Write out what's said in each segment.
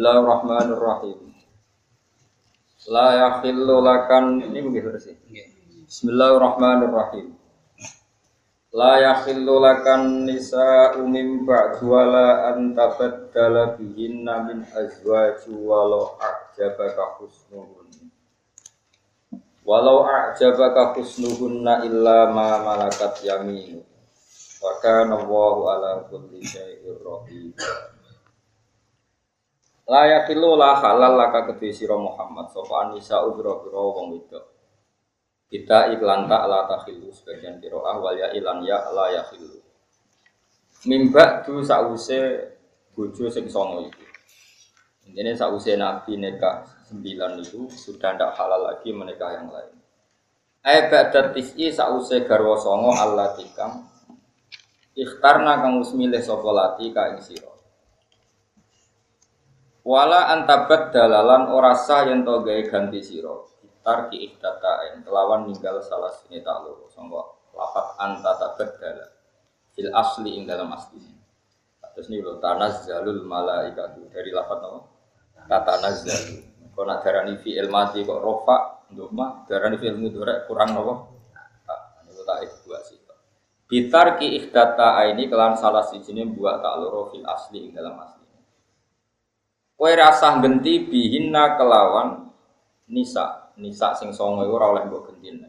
Bismillahirrahmanirrahim. La yakhillu lakan ini mungkin versi. Bismillahirrahmanirrahim. La yakhillu lakan nisa'u min ba'du wala an tabaddala bihinna min azwaji walau a'jabaka husnuhun. Walau a'jabaka husnuhunna illa ma malakat yaminu. Wa kana Allahu ala kulli syai'ir rahim. Layak itu lah halal laka kedua siro Muhammad. Sofa anisa ubro biro wong wedok. Kita iklan tak la takhilu Sebagian kiroah wal ya ilan ya la yakhilu. Mimba du sause Bojo sing songo itu Ini sause nabi nekah sembilan itu Sudah tidak halal lagi menikah yang lain. Ba'dat tis'i sause garwa songo Allah tikam. Ikhtarna kang usmilih sopolati ka ing Wala antabat dalalan ora sah yen to gawe ganti sira. Tarki ihdata kelawan ninggal salah sini tak loro sangka lafat anta tabat dala. Fil asli ing dalam asli. Terus ini lho tanazzalul malaikatu dari lafat apa? Tatanazzalu. Kok nak darani fi ilmati kok rofa ndoma darani fi ilmu durek kurang apa? Itu tak itu buat sih. Bitar ki ikhdata ini kelan salah siji buat tak loro fil asli ing dalam asli. Kue rasa genti bihinna kelawan nisa, nisa sing songo ora oleh mbok gentin.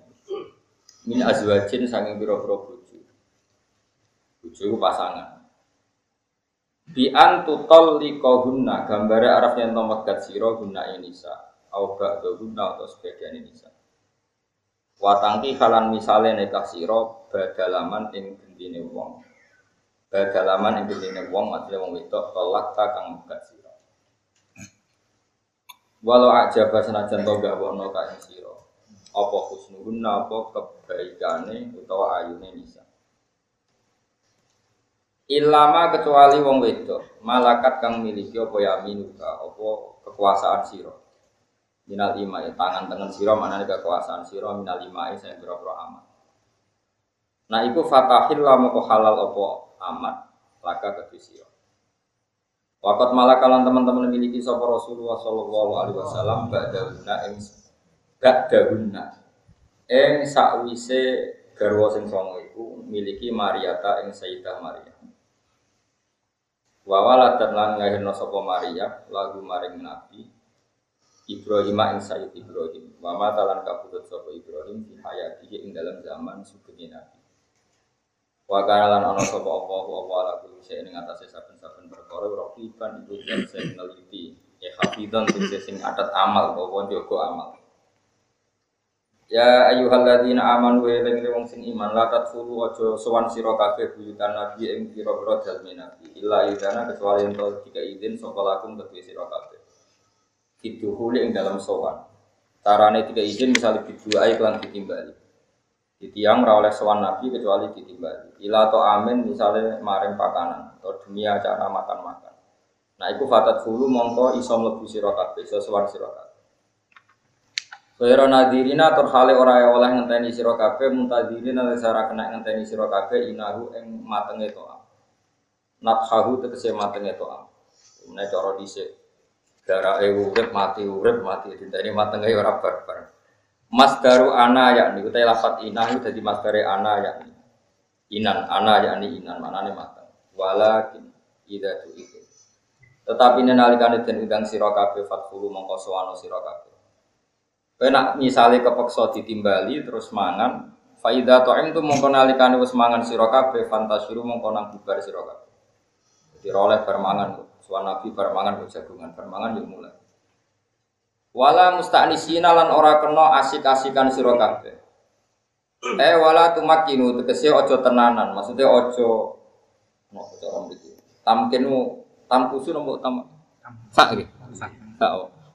Min azwajin saking pira-pira bojo. Bojo pasangan. Bi antutol likohunna gambare araf yang to megat sira guna nisa. Au ba'da guna atau sebagian nisa. Watangki kalan misale nekah sira badalaman ing gendine wong. Badalaman ing gendine wong maksudnya wong wedok tolak ta kang megat. Walau aja senajan to gak wono kae sira. Apa husnuhunna apa kebaikane utawa ayune nisa. Ilama kecuali wong wedok, malakat kang miliki apa ya minuka, apa kekuasaan sira. Minal lima ya tangan tangan sira mana kekuasaan sira minal lima ya saya boro amat. Nah iku fatahil lama halal apa amat laka kedhi Wakat malah kalian teman-teman memiliki sapa Rasulullah Shallallahu Alaihi Wasallam ba'dahunna ing ba'dahunna ing sakwise garwa sing songo iku miliki Mariata ing Sayyidah Maria. Wa waladat lan ngahirna sapa Maria lagu maring Nabi Ibrahim ing Sayyid Ibrahim. Wa matalan kabudut sapa Ibrahim fi hayatihi ing dalam zaman sugeng Nabi. Wa kana ana sapa apa apa ala kulli shay'in ing atase saben-saben perkara raqiban iku sing neliti. Ya hafidhan sing adat amal bahwa jaga amal. Ya ayyuhalladzina amanu wa eling wong sing iman la tadkhulu aja sowan sira kabeh buyutan nabi ing pira-pira dalme nabi illa idana kecuali ento jika izin sapa lakum kedue sira kabeh. Kiduhuli ing dalam sowan. Carane tiga izin misalnya bidua iklan ditimbali. Di tiang oleh sowan Nabi kecuali ditimbali. Ila atau amin misalnya maring pakanan atau demi acara makan-makan. Nah itu fatat fulu mongko iso mlebu sira kabeh, iso sowan sira kabeh. Kaya nadirina tur hale ora oleh ngenteni sira kabeh muntadirin nek sara kena ngenteni sira kabeh inahu ing matenge toa. Nafhahu tegese matenge toa. Nek cara darah urip mati urip mati dinteni matenge ora barbar. Mas daru ana yakni utai lafat inah itu jadi mas dari ana yakni inan ana yakni inan mana nih matang walakin ida tu itu tetapi nenalikan dan udang sirokabe fathulu mongko soano misalnya kepeksa ditimbali terus mangan Faida to'im tu mongko nalikane wis mangan sira kabeh fantasiru mongko nang bubar sira kabeh. Jadi oleh bermangan, suwan nabi bermangan jagungan, bermangan yo mulai. Wala musta'nisina lan ora kena asik-asikan sira kabeh. Eh wala tumakinu tegese aja tenanan, maksudnya aja mau cara mriki. Tamkinu tamkusu nopo tam sak iki. Sak.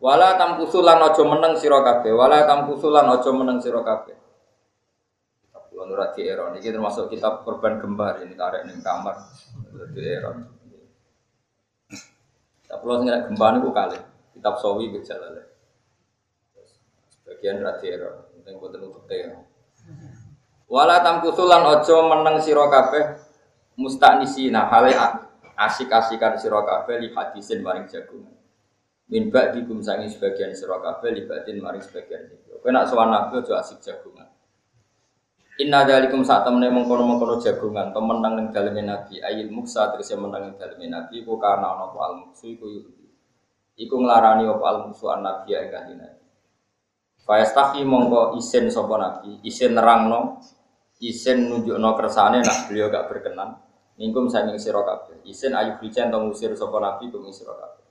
Wala tamkusu lan aja meneng sira kabeh, wala tamkusu lan aja meneng sira kabeh. Kulo ora di eron iki termasuk kitab korban gembar ini karek ning kamar di eron. Tapi lo sing gembar niku kalih kitab sawi gejala bagian radhiero yang buat nutup teh wala tamkusulan ojo meneng siro kabeh nah hale asik-asikan siro kabeh li hadisin maring jagung min ba'di kum sangi sebagian sira kabeh libatin maring sebagian iki. Kowe nak sowan nabi aja asik jagungan. Inna dalikum saat temene mengkono-mengkono jagungan to menang ning daleme nabi ayil muksa terus menang ning daleme nabi ku karena apa al muksu iku iku nglarani apa al muksu an nabi ing kanjeng nabi. Fayastahi mongko isin sapa nabi, isin nerangno, isin nunjukno kersane nak beliau gak berkenan. Mingkum sanging sira kabeh. Isin ayu bican to ngusir sapa nabi kum sira kabeh.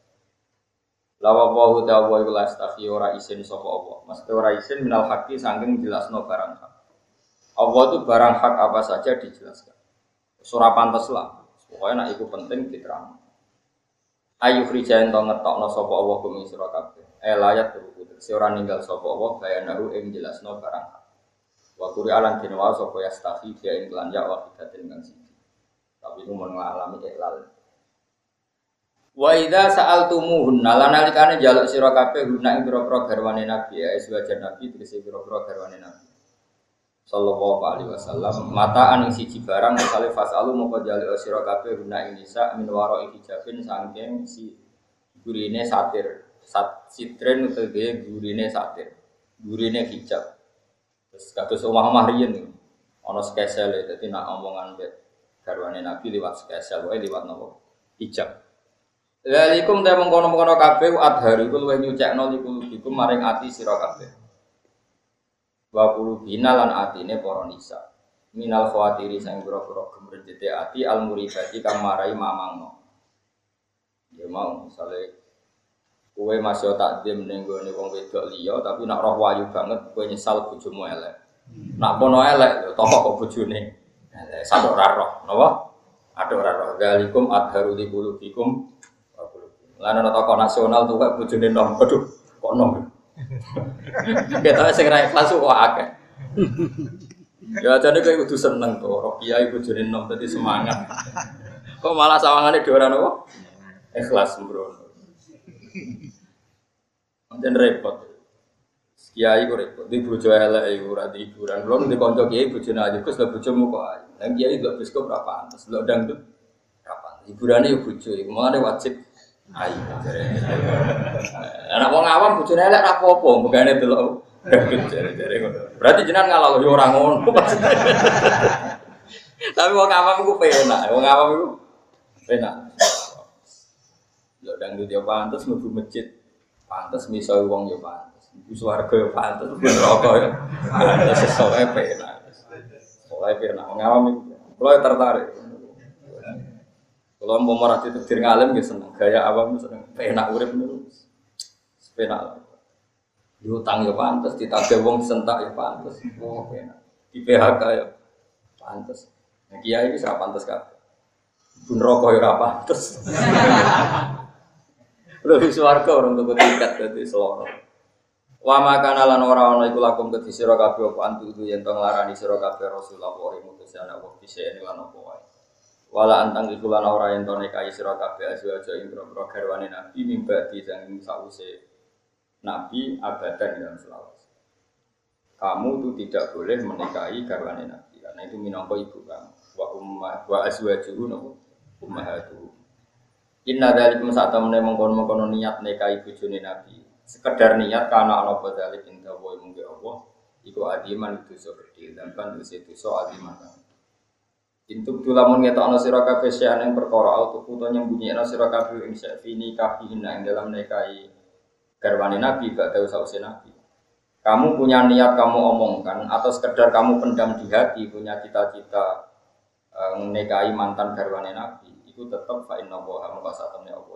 Lawa wa ta wa iku lastahi ora isin sapa Allah. Mesti ora isin minal haqi saking jelasno barang hak. Allah itu barang hak apa saja dijelaskan. Surah pantas lah. Pokoknya nak itu penting diterang. Ayu krijain to ngetokno sapa Allah kum sira kabeh. Eh layat teruku. Si ora ninggal sapa Allah bayanahu ing jelasno barang. Wa kuri alan dinwa sapa yastahi dia ing lan ya wa hidatin kang siji. Tapi itu mengalami iklal. Wa idza sa'altumuhunna lan nalikane njaluk sira kabeh guna ing pira-pira garwane Nabi ya sewajan Nabi tegese pira-pira garwane Nabi. Sallallahu alaihi wasallam mata ing siji barang misale fasalu moko njaluk sira kabeh guna ing nisa min waro hijabin sangking si gurine satir sat sitren utawa gurine satir gurine hijab terus kados omah-omah riyen ana skesel dadi nak omongan mbek garwane Nabi liwat spesial wae liwat nopo hijab. Lalikum te mengkono-mengkono kabeh adhar iku luwih nyucekno likum maring ati sira kabeh. Wa qulubina lan atine para nisa. Minal khawatiri sang pira-pira gemrejete ati al muribati kang marai mamangno. Ya mau misale kowe masih takdim ning gone wong wedok liya tapi nak roh wayu banget kowe nyesal bojomu elek. Nak kono elek toko kok bojone satu raro, nopo? Ada raro. Galikum adharu di bulukikum. Lalu ada tokoh nasional tuh kayak bujuni nom, aduh, kok nom? Kita sing ra ikhlas kok akeh. Ya jadi kayak kudu seneng tuh, roh kiai bujuni nom tadi semangat. Kok malah sawangannya di orang nopo? Ikhlas bro. Dan repot. Kiai kok repot, di bojo elek iku ora di hiburan. Belum di kanca kiai bojone aja Gus lha bojomu kok ae. Lah kiai lho biskop berapa pantes, lho dangdut berapa. Hiburane yo bojo iku mangane wajib ayo. Anak wong awam bojone elek ra apa-apa, megane delok jare-jare ngono. Berarti jenengan ngalah yo ora ngono. Tapi wong awam iku penak, wong awam iku penak. Lho dangdut yo pantes mlebu masjid, pantes miso wong yo pantes. Suarga ya pantes, neraka ya. Pantes sesuai penak. Ngawam itu. Kalau tertarik. Kalau mau marah itu dir ngalim ya seneng. Gaya awam seneng. Penak urip itu. Penak. Diutang ya pantes, ditagih wong sentak ya pantes. Oh. Di PHK ya pantes. Nah, kiai ini siapa pantes kan? Bun rokok ya pantes. Lebih suarga orang tuh tiket jadi selorong. Wa makana lan ora ana iku lakum kedhi sira kabeh apa antu itu yen tong larani sira kabeh Rasulullah wa mutus ana wa bisene lan apa wae. Wala antang iku lan ora yen tone kai sira kabeh aja ing boro garwane Nabi mimba di sanging sause Nabi abadan dalam selawat. Kamu itu tidak boleh menikahi garwane Nabi karena itu minangka ibu kamu. Wa ummah wa azwajuhu ummahatuhu. Inna dzalikum sa'tamne mengkon-mengkon niat nikahi bojone Nabi. Sekedar niat karena Allah badalik indah boy mungkin Allah iku adiman itu so gede dan kan itu so adiman. Intuk tulamun ngeta ana sira kabeh yang perkara auto puto nyembunyi ana sira kabeh ing ini kafihin ing dalam nekai garwane nabi gak tahu sause nabi. Kamu punya niat kamu omongkan atau sekedar kamu pendam di hati punya cita-cita menekai mantan garwane nabi itu tetap fa inna wa Allah.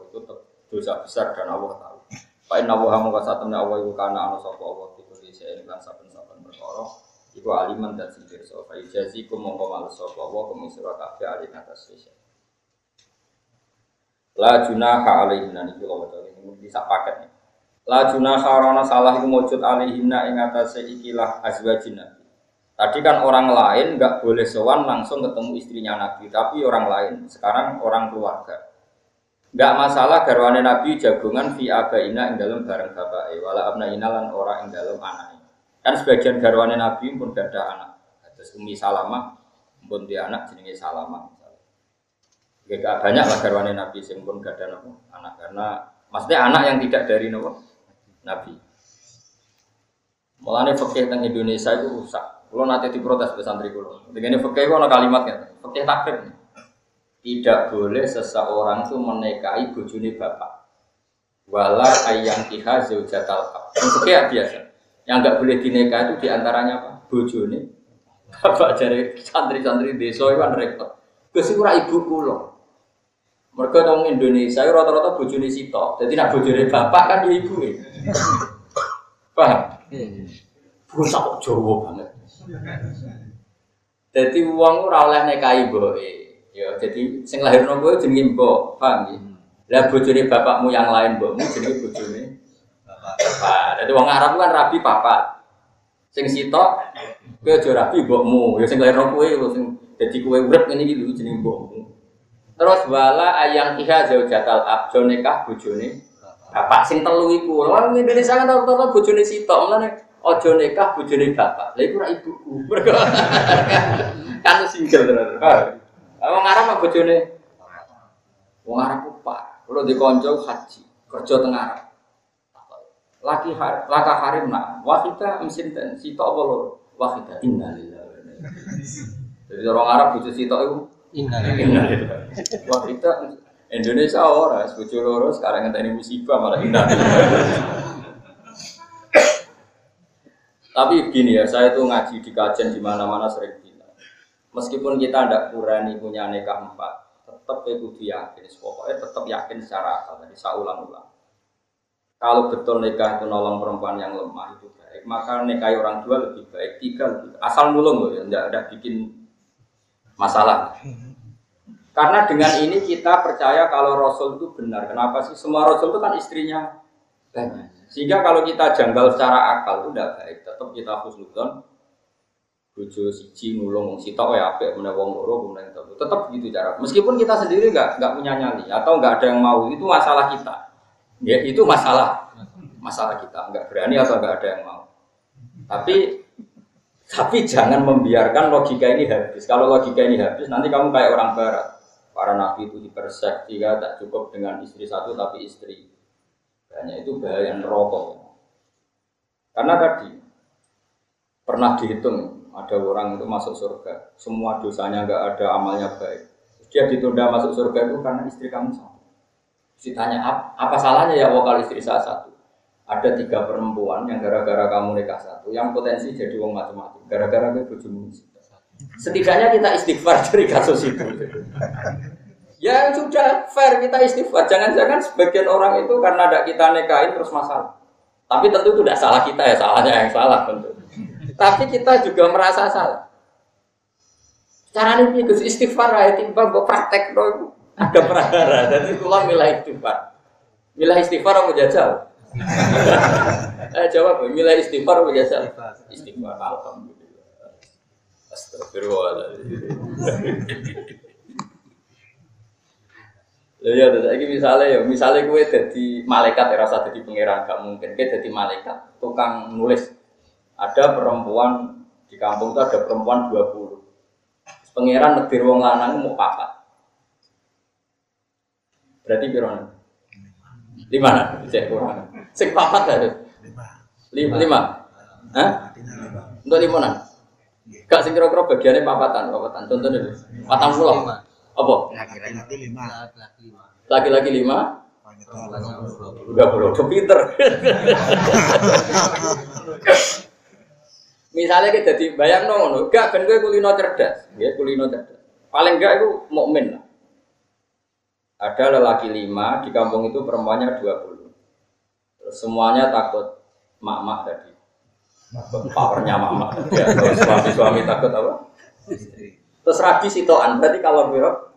Itu tetap dosa besar dan Allah tahu. Pak Inna Wuha muka satemnya Allah iku kana anu sapa Allah iku di sing lan saben-saben perkara. Iku aliman dan sing so fa ijazi ku mongko males sapa Allah kum sira kabeh alin atas sisa La junaha alaihinna niki lho ini bisa paket. La junaha rana salah iku mujud alaihinna ing atase ikilah azwajin Nabi. Tadi kan orang lain nggak boleh sowan langsung ketemu istrinya Nabi, tapi orang lain. Sekarang orang keluarga. Enggak masalah garwane Nabi jagungan fi abaina ing dalam bareng bapak wala abna inalan orang ing dalam anak. Kan sebagian garwane Nabi pun gak anak. Terus Umi Salamah pun dia anak jenenge Salamah. Gak banyak lah garwane Nabi sing pun gak anak karena Maksudnya anak yang tidak dari Nabi. Mulanya fakih tentang Indonesia itu rusak. Kalau nanti diprotes ke santri kulo. Dengan fakih ada kalimatnya. Fakih takdir. Tidak boleh seseorang itu menikahi bujuni bapak. Wala ayang kiha zaujatal ab. Fakih biasa. Yang nggak boleh dinikah itu di antaranya apa? Bujuni. Bapak dari santri-santri desa itu kan repot. Kesuara ibu kulo. Mereka dong Indonesia rata-rata bojone sitok. Jadi nak bojone bapak kan ya ibu. Paham? Bocah kok Jawa banget. Jadi uang ora oleh nikahi mboke. Ya, jadi sing lahirno kowe jenenge mbok, paham ya? Lah bojone bapakmu yang lain mbokmu jenenge bojone bapak. Jadi wong Arab kan rabi papat. Sing sitok kowe aja rabi mbokmu, ya sing lahirno kowe sing dadi kowe urip ngene iki lho jenenge mbokmu. Terus wala ayang iha zaujatal abjo nikah bojone bapak sing telu iku. Wong Indonesia kan rata-rata bojone sitok, mulane aja nikah bojone bapak. Lah iku ra ibuku. kan single tenan. Wong Arab mah bojone Wong Arab ku pak. Kulo di kanca haji, kerja teng Arab. Laki har, laka harim nak, wahida mesin ten sitok apa lho? Wahida innalillahi. Jadi orang Arab bojo sitok iku innalillahi. Wahida Indonesia ora, bojo loro sekarang ngenteni musibah malah indah. Tapi begini ya, saya itu ngaji di kajian di mana-mana sering bilang. Meskipun kita tidak kurani punya nikah empat, tetap kudu yakin. Pokoknya tetap yakin secara akal. Tadi saya ulang-ulang. Kalau betul nikah itu nolong perempuan yang lemah itu baik, maka nikahi orang dua lebih baik, tiga lebih. Asal nulung loh ya, tidak bikin masalah. Karena dengan ini kita percaya kalau Rasul itu benar. Kenapa sih? Semua Rasul itu kan istrinya banyak. Sehingga kalau kita janggal secara akal itu tidak baik. Tetap kita husnudon. Bojo siji ngulung wong sitok ya apik meneh wong loro kemudian itu. Tetap gitu cara. Meskipun kita sendiri nggak nggak punya nyali atau nggak ada yang mau itu masalah kita. Ya itu masalah masalah kita nggak berani atau nggak ada yang mau. Tapi tapi jangan membiarkan logika ini habis. Kalau logika ini habis nanti kamu kayak orang barat Para nabi itu dipersek jika tak cukup dengan istri satu tapi istri banyak itu bahaya rokok. Karena tadi pernah dihitung ada orang itu masuk surga, semua dosanya nggak ada amalnya baik. Dia ditunda masuk surga itu karena istri kamu satu. Ditanya apa salahnya ya wakal istri saya satu? Ada tiga perempuan yang gara-gara kamu nikah satu, yang potensi jadi wong macam-macam. Gara-gara gue bojomu Setidaknya kita istighfar dari kasus itu. Ya sudah fair kita istighfar. Jangan-jangan sebagian orang itu karena ada kita nikahin terus masalah. Tapi tentu itu tidak salah kita ya, salahnya yang salah tentu. Tapi kita juga merasa salah. Cara ini itu istighfar ya timbang gue praktek dong. Ada perahara. Jadi tulang milah istighfar. Milah istighfar mau jajal. eh, jawab, milah istighfar mau jajal. Istighfar. Alhamdulillah. Astagfirullahaladzim. ya, terus lagi misalnya ya, misalnya gue jadi malaikat ya rasa jadi pangeran gak mungkin. Gue jadi malaikat, tukang nulis. Ada perempuan di kampung itu ada perempuan 20. Pangeran negeri wong lanang mau papat. Berarti berapa? Lima nah, cek kurang. Sing papat ada. Lima. Lima. Hah? Untuk lima. Gak sing kira-kira bagiannya papatan, papatan. Contoh dulu. Patang pulau. Apa? Laki-laki lima. Laki-laki lima. Udah bro, pinter. Misalnya kita jadi bayang no, gak kan gue kulino cerdas, ya kulino cerdas. Paling enggak itu mukmin lah. Ada lelaki lima di kampung itu perempuannya dua puluh. Semuanya takut mak-mak tadi powernya mama. Ya, suami-suami takut apa? Terus rabi sitoan, berarti kalau biro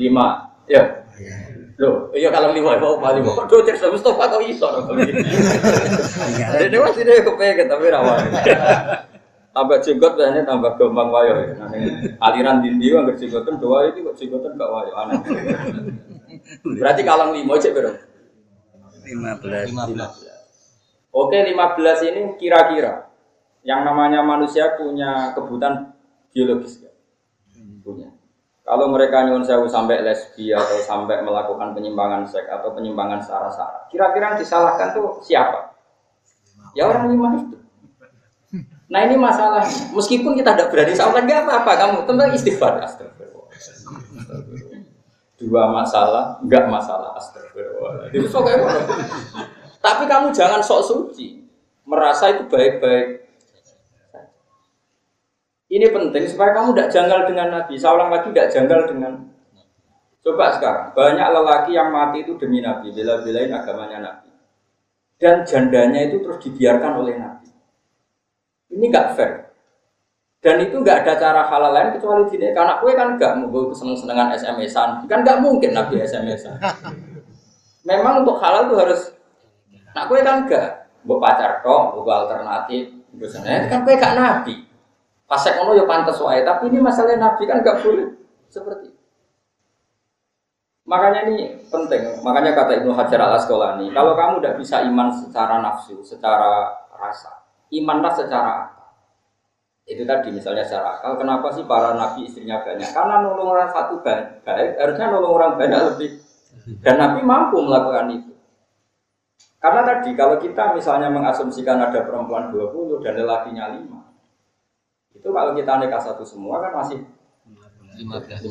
lima, ya. Loh, iya kalau lima, mau paling mau dua cek sama Mustafa kau iso. Jadi masih dia kepengen tapi rawan. Tambah jenggot biasanya tambah gampang wayo. Aliran dindi yang berjenggotan dua itu kok jenggotan gak wayo aneh. Berarti kalau lima cek berapa? Lima belas. Lima belas. Oke, 15 ini kira-kira yang namanya manusia punya kebutuhan biologis ya? Punya. Kalau mereka nyuwun sewu sampai lesbi atau sampai melakukan penyimpangan seks atau penyimpangan sara-sara, kira-kira yang disalahkan tuh siapa? Ya orang lima itu. Nah ini masalah. Meskipun kita tidak berani salat nggak apa-apa. Kamu tentang istighfar. Astagfirullah. Dua masalah, nggak masalah. Astagfirullah. Tapi kamu jangan sok suci. Merasa itu baik-baik. Ini penting supaya kamu tidak janggal dengan Nabi. Saya ulang lagi tidak janggal dengan Coba sekarang, banyak lelaki yang mati itu demi Nabi, bela-belain agamanya Nabi. Dan jandanya itu terus dibiarkan oleh Nabi. Ini nggak fair. Dan itu nggak ada cara halal lain kecuali gini. Karena kue kan nggak mau seneng senengan SMS-an. Kan nggak mungkin Nabi SMS-an. Memang untuk halal itu harus. Nah kue kan nggak. Buat pacar toh, buat alternatif. Biasanya kan kue gak Nabi. Pasek ono ya pantas wae, tapi ini masalah Nabi kan nggak boleh seperti. Makanya ini penting. Makanya kata Ibnu Hajar al Asqalani, kalau kamu tidak bisa iman secara nafsu, secara rasa, imanlah secara akal. Itu tadi misalnya secara akal. Kenapa sih para nabi istrinya banyak? Karena nolong orang satu baik, harusnya nolong orang banyak lebih. Dan Nabi mampu melakukan itu. Karena tadi kalau kita misalnya mengasumsikan ada perempuan 20 dan lelakinya 5, itu kalau kita nikah satu semua kan masih 15.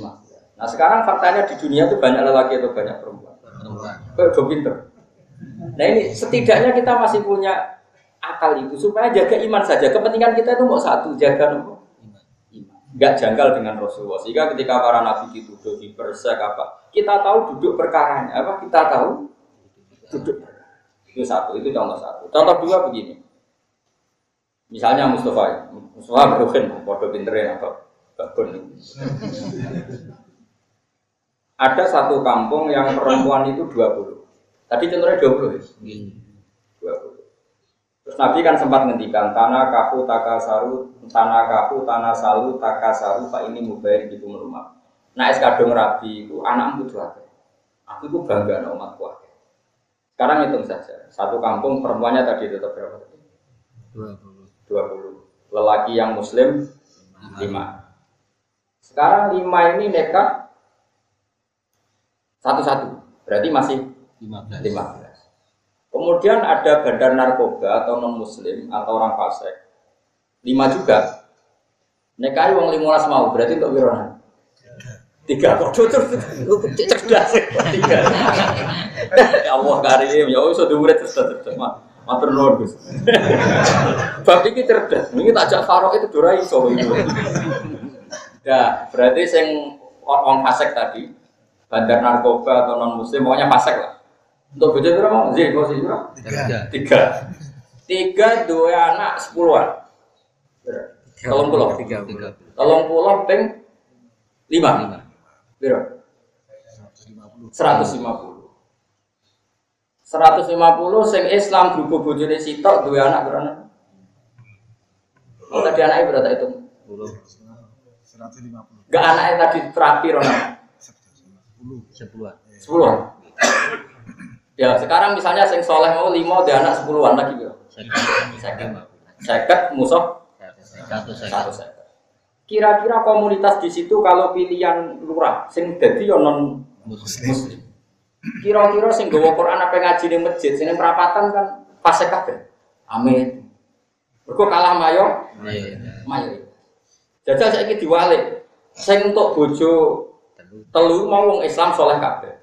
Nah sekarang faktanya di dunia itu banyak lelaki atau banyak perempuan. Perempuan. pinter. Nah ini setidaknya kita masih punya akal itu supaya jaga iman saja. Kepentingan kita itu mau satu, jaga nopo. Gak janggal dengan Rasulullah. Sehingga ketika para nabi dituduh di persek apa, kita tahu duduk perkaranya apa, kita tahu duduk. Itu satu, itu contoh satu. Contoh dua begini. Misalnya Mustafa, Mustafa berukin, bodoh pinterin atau babon. Ada satu kampung yang perempuan itu 20. Tadi contohnya 20 ya? 20. Terus Nabi kan sempat ngendikan tanah kaku takasaru, tanah kaku tanah salu takasaru, pak ini mubair gitu merumah. Nah es kadung rabi itu anakmu apa? Aku itu bangga no umatku. Sekarang hitung saja, satu kampung perempuannya tadi tetap berapa? 20. 20. Lelaki yang muslim 5. Sekarang 5 ini nekat satu-satu. Berarti masih 15. 15. Kemudian ada bandar narkoba atau non muslim atau orang fasik. 5 juga. Nekai wong 15 mau, berarti untuk wirona. Tiga kok terus cerdas tiga. Ya Allah karim, ya Allah sudah murid terus terus Matur nuwun Gus. Bab iki cerdas. Ini tak jak Farok itu dora iso itu. Ya, berarti sing orang fasik tadi, bandar narkoba atau non muslim, pokoknya fasik lah. Untuk bojo berapa mau? Zil, kau sih Tiga. Tiga. Tiga dua anak sepuluhan. Tolong pulau. Tiga. Tolong pulau peng lima. Berapa? Seratus lima puluh. 150 sing Islam grup bojone sitok dua anak berapa? Oh tadi anaknya berapa itu? 150. Gak anaknya tadi terapi Rona. 10. 10. 10. Ya, sekarang misalnya sing soleh mau lima dia anak sepuluhan lagi bro. Seket. Seket musuh satu seket. Kira-kira komunitas di situ kalau pilihan lurah sing jadi non muslim. Kira-kira sing gawa Quran apa ngaji di masjid, sing perapatan kan fase kabeh. Amin. Mergo kalah mayo. Mayo. Jajal saiki diwalik. Sing untuk bojo telu mau wong Islam soleh kabeh.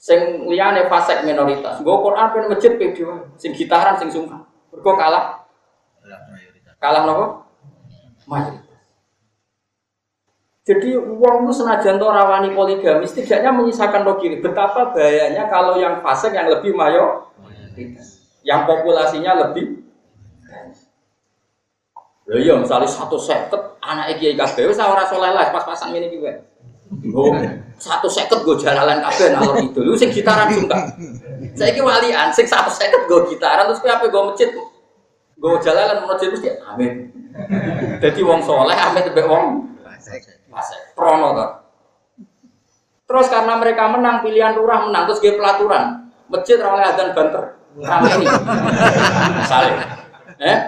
Sing liyane fasek minoritas. Nggo Quran pen masjid pe dhewe. Sing gitaran sing sungkan. Mergo kalah. Kalah napa? Mayoritas. Jadi uang itu senajan to rawani poligami, setidaknya menyisakan logika. Betapa bahayanya kalau yang fase yang lebih mayo, yang populasinya lebih. Loh iya, misalnya satu seket anak kiai kabeh wis ora soleh lah pas-pasan ini juga. Oh, satu seket gue jalan kabeh nalor itu. Lu sing gitaran juga. Saya ki walian, sing satu seket gue gitaran terus apa gue masjid. Gue jalan masjid mesti amin. Jadi wong soleh amin tebek wong Prono toh. Terus karena mereka menang pilihan lurah menang terus dia pelaturan masjid oleh adzan banter saling eh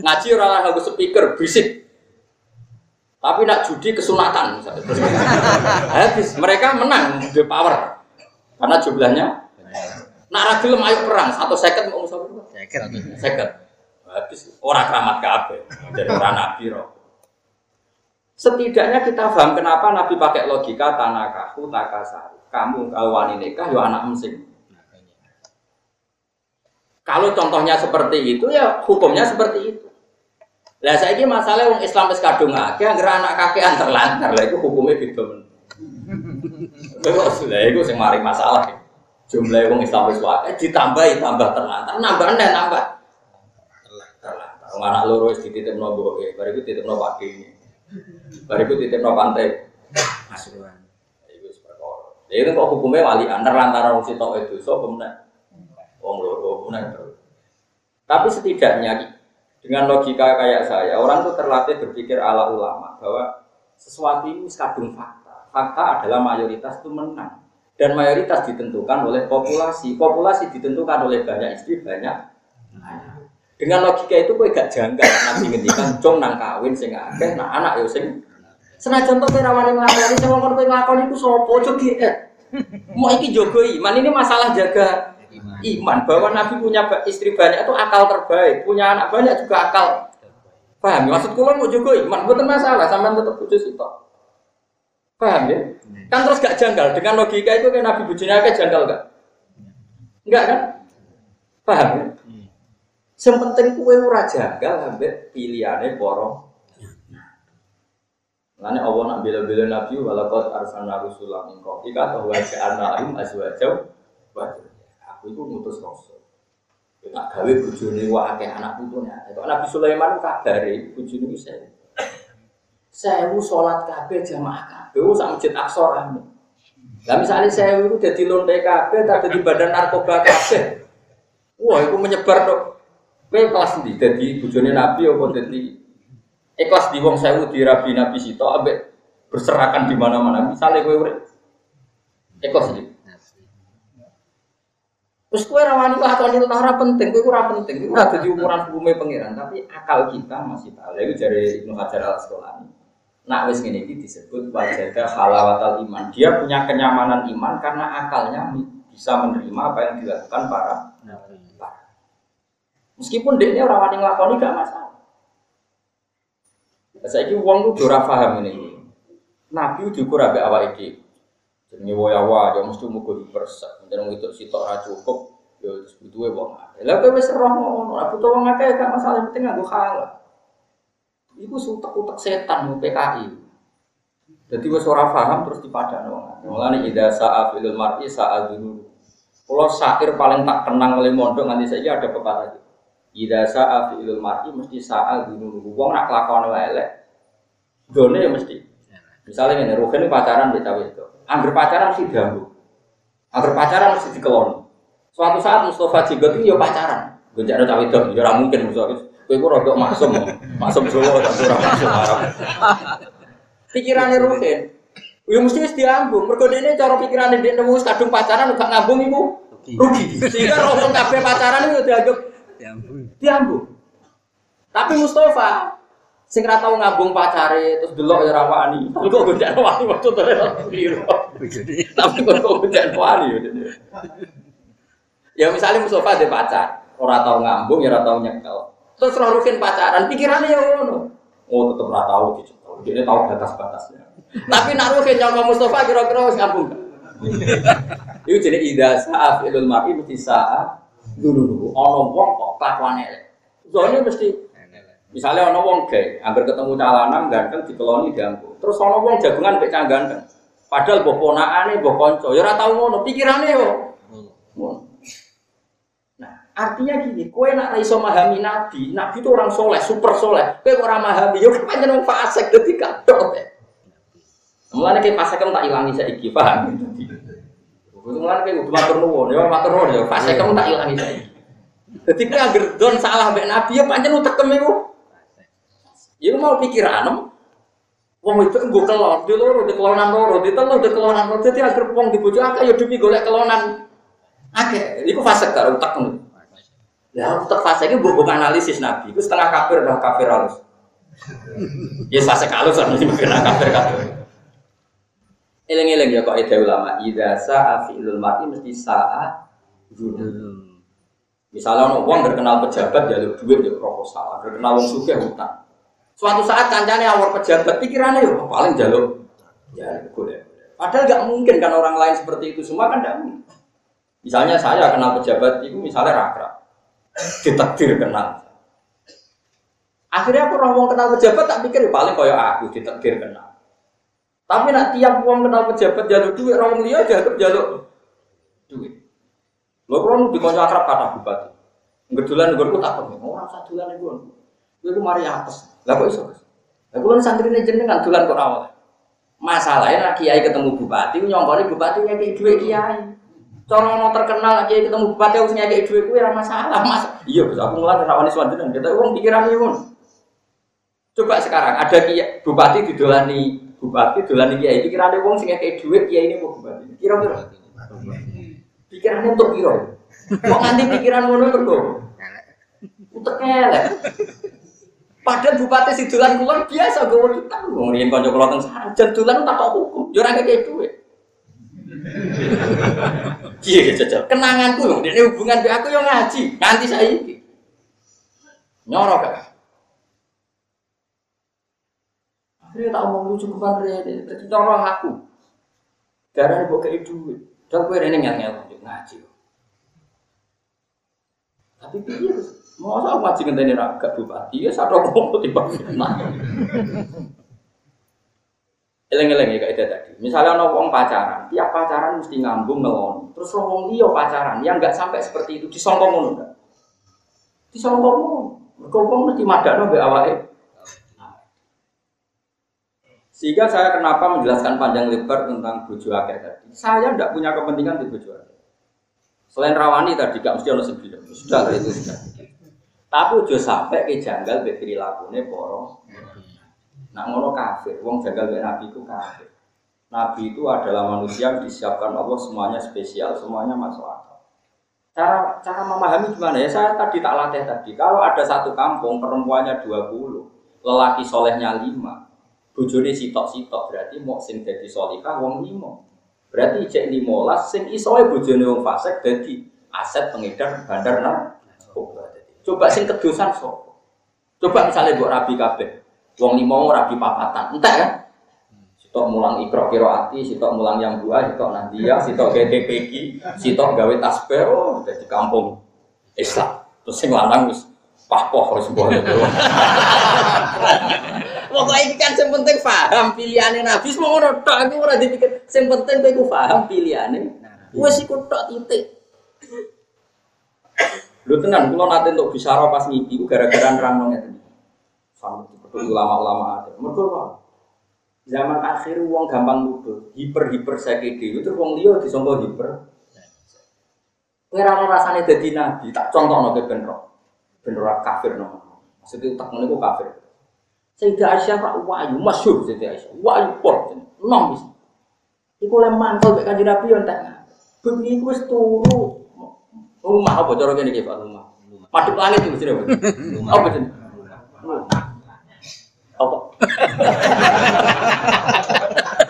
ngaji orang harus speaker berisik Tapi nak judi kesunatan misalnya. Habis mereka menang the power karena jumlahnya. Nak ragilem ayo perang satu second mau musuh Seket. Second. Habis orang keramat kabeh jadi orang nabi roh. Setidaknya kita paham kenapa Nabi pakai logika tanakahu takasari. Kamu kalau wani nikah yo anak mesing. Kalau contohnya seperti itu ya hukumnya seperti itu. Lah saya ini masalah wong Islam wis kadung akeh anggere anak kakean terlantar lah itu hukumnya gitu. Kok sudah itu sing mari masalah. Jumlah wong Islam wis akeh ditambahi tambah terlantar, nambah neh nambah. Terlantar. Wong anak loro wis dititipno mboke, bariku dititipno pagi. Bariku dititipno pantai. Asuhan. Iku perkara. Ya itu kok hukumnya walian terlantar wong sitok itu so kemudian wong loro terus. Tapi setidaknya dengan logika kayak saya, orang tuh terlatih berpikir ala ulama bahwa sesuatu ini kadung fakta. Fakta adalah mayoritas itu menang. Dan mayoritas ditentukan oleh populasi. Populasi ditentukan oleh banyak istri, banyak anak. Dengan logika itu gue gak janggal. Nabi ngendikan, cung nang kawin sing akeh, nah anak yo sing Senajan to kira wani nglakoni sing wong kowe nglakoni iku sapa ojo giat. Mau iki jogo iman ini masalah jaga Iman. bahwa Nabi punya istri banyak itu akal terbaik, punya anak banyak juga akal. Paham? ya? Maksud kula mau juga iman, bukan masalah, sampean tetap bujuk sitok. Paham ya? Kan terus gak janggal dengan logika itu kan Nabi bujurnya akeh janggal gak? Enggak kan? Paham ya? Yang penting kue ora janggal ambek pilihane para Lane Allah nak bela-bela Nabi walaqad arsalna rusulan min qablika wa ja'alna lahum azwajan wa. Aku itu ngutus rasul. Tak gawe bojone wae akeh anak putune. Kok Nabi Sulaiman kabare bojone wis sewu. Sewu salat kabeh jamaah kabeh sak masjid Aqsa rame. Lah misalnya sewu itu dadi lonte kabeh tak dadi badan narkoba kabeh. Wah, itu menyebar dok. Kowe kelas ndi? Dadi bojone Nabi apa dadi? Ikhlas di wong sewu di rabi nabi sito ambek berserakan di mana-mana. Misalnya kowe urip. Ikhlas iki terus kowe rawani lakoni ora penting. Kowe ora penting. Iku ora dadi ukuran hukume pangeran tapi akal kita masih tahu. Itu dari Ibnu Hajar al Asqalani nak ngene iki disebut wajada halawatal iman. Dia punya kenyamanan iman karena akalnya bisa menerima apa yang dilakukan para meskipun dia orang wani nglakoni gak masalah saya ini uang tuh ora paham ini. Nabi diukur ambek awake dhewe. Jenenge wayawa ya mesti mugo dipersek. Yen wong itu sitok ora cukup ya terus butuhe wong akeh. Lah kowe wis roh ngono, ora butuh wong akeh gak masalah penting nganggo halal. Iku sutek-utek setan PKI. Jadi wis ora paham terus dipadano wong. Mulane ida sa'a fil mar'i sa'a dulu. Kalau syair paling tak kenang oleh mondok nanti saja ada pepatah. Ida sa'a fi'il mar'i mesti sa'a dulu. Wong nak lakon elek. Done ya mesti. Misalnya ini, Rugen pacaran di cawe itu. Angger pacaran mesti diambu. Angger pacaran mesti dikelon. Suatu saat Mustafa Jigot itu ya pacaran. Gue jadi cawe itu, ya ora mungkin Mustafa. Gue itu rodok maksum, maksum Jawa tapi ora maksum Arab. Pikirannya Rugen, ya mesti wis diambung. Mergo ini cara pikirannya dia nemu wis kadung pacaran gak ngambung iku rugi. Sehingga roh wong kabeh pacaran itu dianggap. Diambung. Tapi Mustafa sing ra tau ngambung pacare terus delok ya ra wani. Tapi kok gonjak wani ora keliru. Jadi Tapi kok gonjak wani ya. Ya misalnya Mustafa ada pacar, ora tau ngambung ya ora tau nyekel. Terus roh rukin pacaran, pikirannya ya ngono. Oh tetep ora tau dicekel. Dia tahu batas-batasnya. Tapi nak rukin nyangka Mustafa kira-kira wis ngambung. Jadi ida saat ilul mar'i mesti saat dulu dulu. Ono wong kok kelakuan elek. Soalnya mesti misalnya ono wong gay, hampir ketemu calanan ganteng dikeloni dianggo. Terus ono wong jagungan mek cah ganteng. Padahal mbok ponakane, mbok kanca, ya ora ngono. Nah, artinya gini, kowe nak ra iso memahami nabi, nabi itu orang soleh, super soleh. Kowe kok ora memahami, yo pancen wong fasik dadi kadok. Mulane ki fasik kan tak ilangi saiki, paham? Mulane ki kudu matur nuwun, ya matur nuwun ya fasik kan tak ilangi saiki. Dadi kowe anggere don salah mbek nabi ya pancen utekem iku. Ya mau pikiran Wong itu nggo kelon, di loro, di kelonan loro, di telu, di kelonan loro. Jadi agar wong di bojo akeh ya demi golek kelonan. Akeh, iku fase karo utek ngono. Ya utek fase iki mbok analisis nabi, iku setengah kafir dah kafir halus. Ya fase kalus kan mesti kena kafir kabeh. Eleng-eleng ya kok ide ulama, idza sa'a fi'lul mar'i mesti sa'a. Misalnya ono wong terkenal pejabat jalur duit ya proposal, terkenal wong sugih utang. Suatu saat kancane awor pejabat pikirannya ya paling jalur ya boleh. Padahal nggak mungkin kan orang lain seperti itu semua kan nggak mungkin. Misalnya saya kenal pejabat itu misalnya rakra, ditakdir kenal. Akhirnya aku orang kenal pejabat tak pikir ya paling kayak aku ditakdir kenal. Tapi nak tiap uang kenal pejabat jalur duit, orang liya jalur jalur duit. Lo kalau di kota akrab kata bupati, kebetulan gue tak tahu, orang sadulan gue, gue mari atas, lah kok iso? Lah gue santri ini jenengan dulan kok awal. Masalahnya nak kiai ketemu bupati, nyongkori bupati kayak duit kiai. Cara mau terkenal kiai ketemu bupati harus kayak duit gue masalah, mas. Iya, bisa aku mulai rawani selanjutnya. Kita uang pikiran pun. Coba sekarang ada kiai bupati didolani bupati dolani kiai pikirannya uang sing kayak duit kiai ini bupati. Kira-kira Pikirannya untuk piro. Kok nganti pikiran ngono mergo. Utek. Padahal bupati sidulan kulon biasa gue utang. Wong riyen kanca kula teng sarjan dolan tak kok hukum. Yo ora kek dhuwit. Iya jajal. Kenanganku lho, ini hubungan be aku yo ngaji nganti saiki. Nyorok kan. Akhirnya tak omong lucu bukan rene, dadi cara aku. Darah ibu kei duit. Dan gue rene ngel-ngel ngaji. Tapi piye mau aku ngaji ngenteni ra gak bupati ya satu kok tiba nah. Eleng-eleng ya kaidah tadi. Misalnya ono wong pacaran, tiap pacaran mesti ngambung ngelon. Terus wong liya pacaran yang nggak sampai seperti itu disongkong ngono enggak? Disongkong ngono. Mergo wong mesti madakno mbek awake. Sehingga saya kenapa menjelaskan panjang lebar tentang bojo akeh tadi. Saya tidak punya kepentingan di bojo akeh. Selain rawani tadi gak mesti ono sing. Sudah lah itu sudah. Tapi udah sampai ke janggal be perilakunya poro. Nak ngono kafir, wong janggal be nabi itu kafir. Nabi itu adalah manusia yang disiapkan Allah semuanya spesial, semuanya masuk akal. Cara cara memahami gimana ya? Saya tadi tak latih tadi. Kalau ada satu kampung perempuannya 20, lelaki solehnya 5, bojone sitok-sitok berarti mau sing dadi solihah wong limo. Berarti cek 15 sing isoe bojone wong fasik dadi aset pengedar bandar narkoba. Coba sing kedosan sapa? Coba misalnya buat rabi kabeh. Wong limo rabi papatan. Entek kan? Sitok mulang ikro kiro ati, sitok mulang yang dua, sitok nandia, sitok GTPG, sitok gawe tasbih, oh, jadi kampung Islam. Terus sing lanang wis pahpoh harus boleh Pokoknya ini kan yang penting paham pilihannya Nabi. Semua orang tak aku ora dipikir. Yang penting aku paham pilihannya. Wes ikut tak titik. Lu tenan, kalau nanti untuk bicara pas ngipi, gara-gara nerang nongnya tadi. Sama ulama-ulama ada. Apa? Zaman akhir uang gampang nuduh, hiper hiper sakit itu uang dia disongkol hiper. Ngerana rasanya jadi nabi, tak contoh nabi benro, benro kafir nomor. Maksudnya tak menurut kafir. Sayyidah Aisyah Pak Wahyu, masyur Sayyidah Aisyah. Wahyu pol, enam bisa. Iku lem mantel mek kanjeng Nabi yo entek. Bengi iku wis turu. Rumah apa cara kene iki Pak rumah. Madhep langit itu jenenge. Apa jenenge? Apa?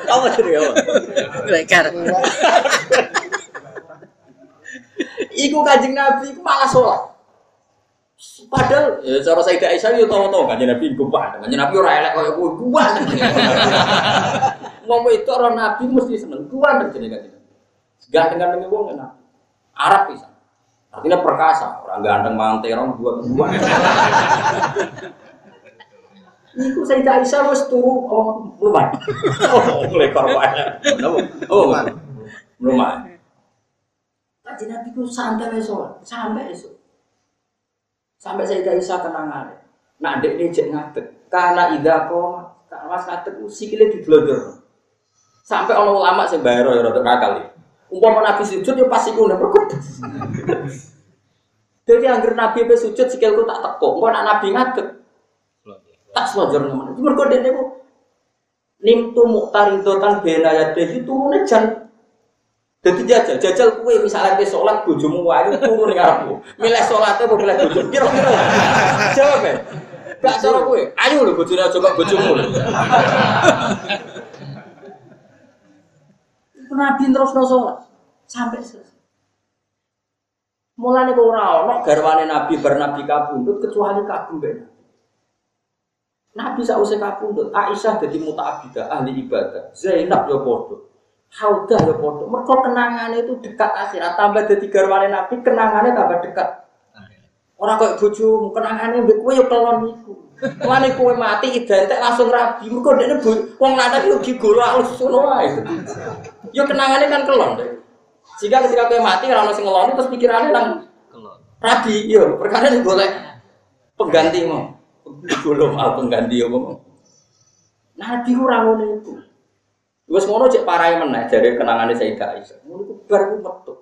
Apa jenenge apa? Lekar. Iku kanjeng Nabi iku malah sholat. Padahal ya cara Sayyidah Aisyah yo tau-tau kanjeng Nabi gubah. Kanjeng Nabi ora elek koyo kowe gubah. Wong itu orang Nabi mesti seneng gubah jenenge kanjeng. Ganteng dengan wong enak. Arab bisa. Artinya perkasa, orang ganteng manterong dua dua. Iku Sayyidah Aisyah wis turu oh rumah. Oh, lekor wae. Oh, rumah. Kanjeng Nabi ku santai esok, sampai esok. Sampai Sayyidah Aisyah kenangan. Nah, dek ini cek ngadeg. Karena ida koma, karena mas ngadeg sikile diblodor. Sampai orang ulama sing bayar ya rada nakal iki. Umpama Nabi sujud ya pasti kuno berkut. Jadi angger Nabi pe sujud sikilku tak teko. Engko nak Nabi ngadeg. Tak selojor nang. Itu mergo dene ku nimtu muqtaridotan bena ya dehi turune jan Jadi jajal, jajal kue misalnya ke sholat bojomu wayu turun ngarepmu. Milih sholatnya apa milih bojomu? Kira-kira. Jawab ya. Gak cara kowe. Ayo lho bojone lho. Iku Nabi terus no sholat sampai selesai. Mulane kok ora ono garwane Nabi bar Nabi kabundut kecuali mbek Nabi. Sausé kabundut, Aisyah dadi muta'abbidah ahli ibadah, Zainab yo padha. Haudah yo padha. Mergo kenangannya itu dekat akhirat, tambah dadi garwane Nabi, kenangannya tambah dekat. Ora koyo bojomu, kenangane mbek kowe yo kelon iku. Mulane kowe mati identik langsung rabi. Mergo dekne wong lanang yo gigolo alus ngono wae. Yo kenangane kan kelon. Jika ketika kowe mati ora ono sing ngeloni terus pikirane nang Kelon. rabi, yo perkara ini golek pengganti mau. Gigolo mal pengganti yo mau. Nabi ora ngono iku. Wes ngono cek parahe meneh jare kenangane Sayyidah Aisyah. Ngono iku bar ku metu.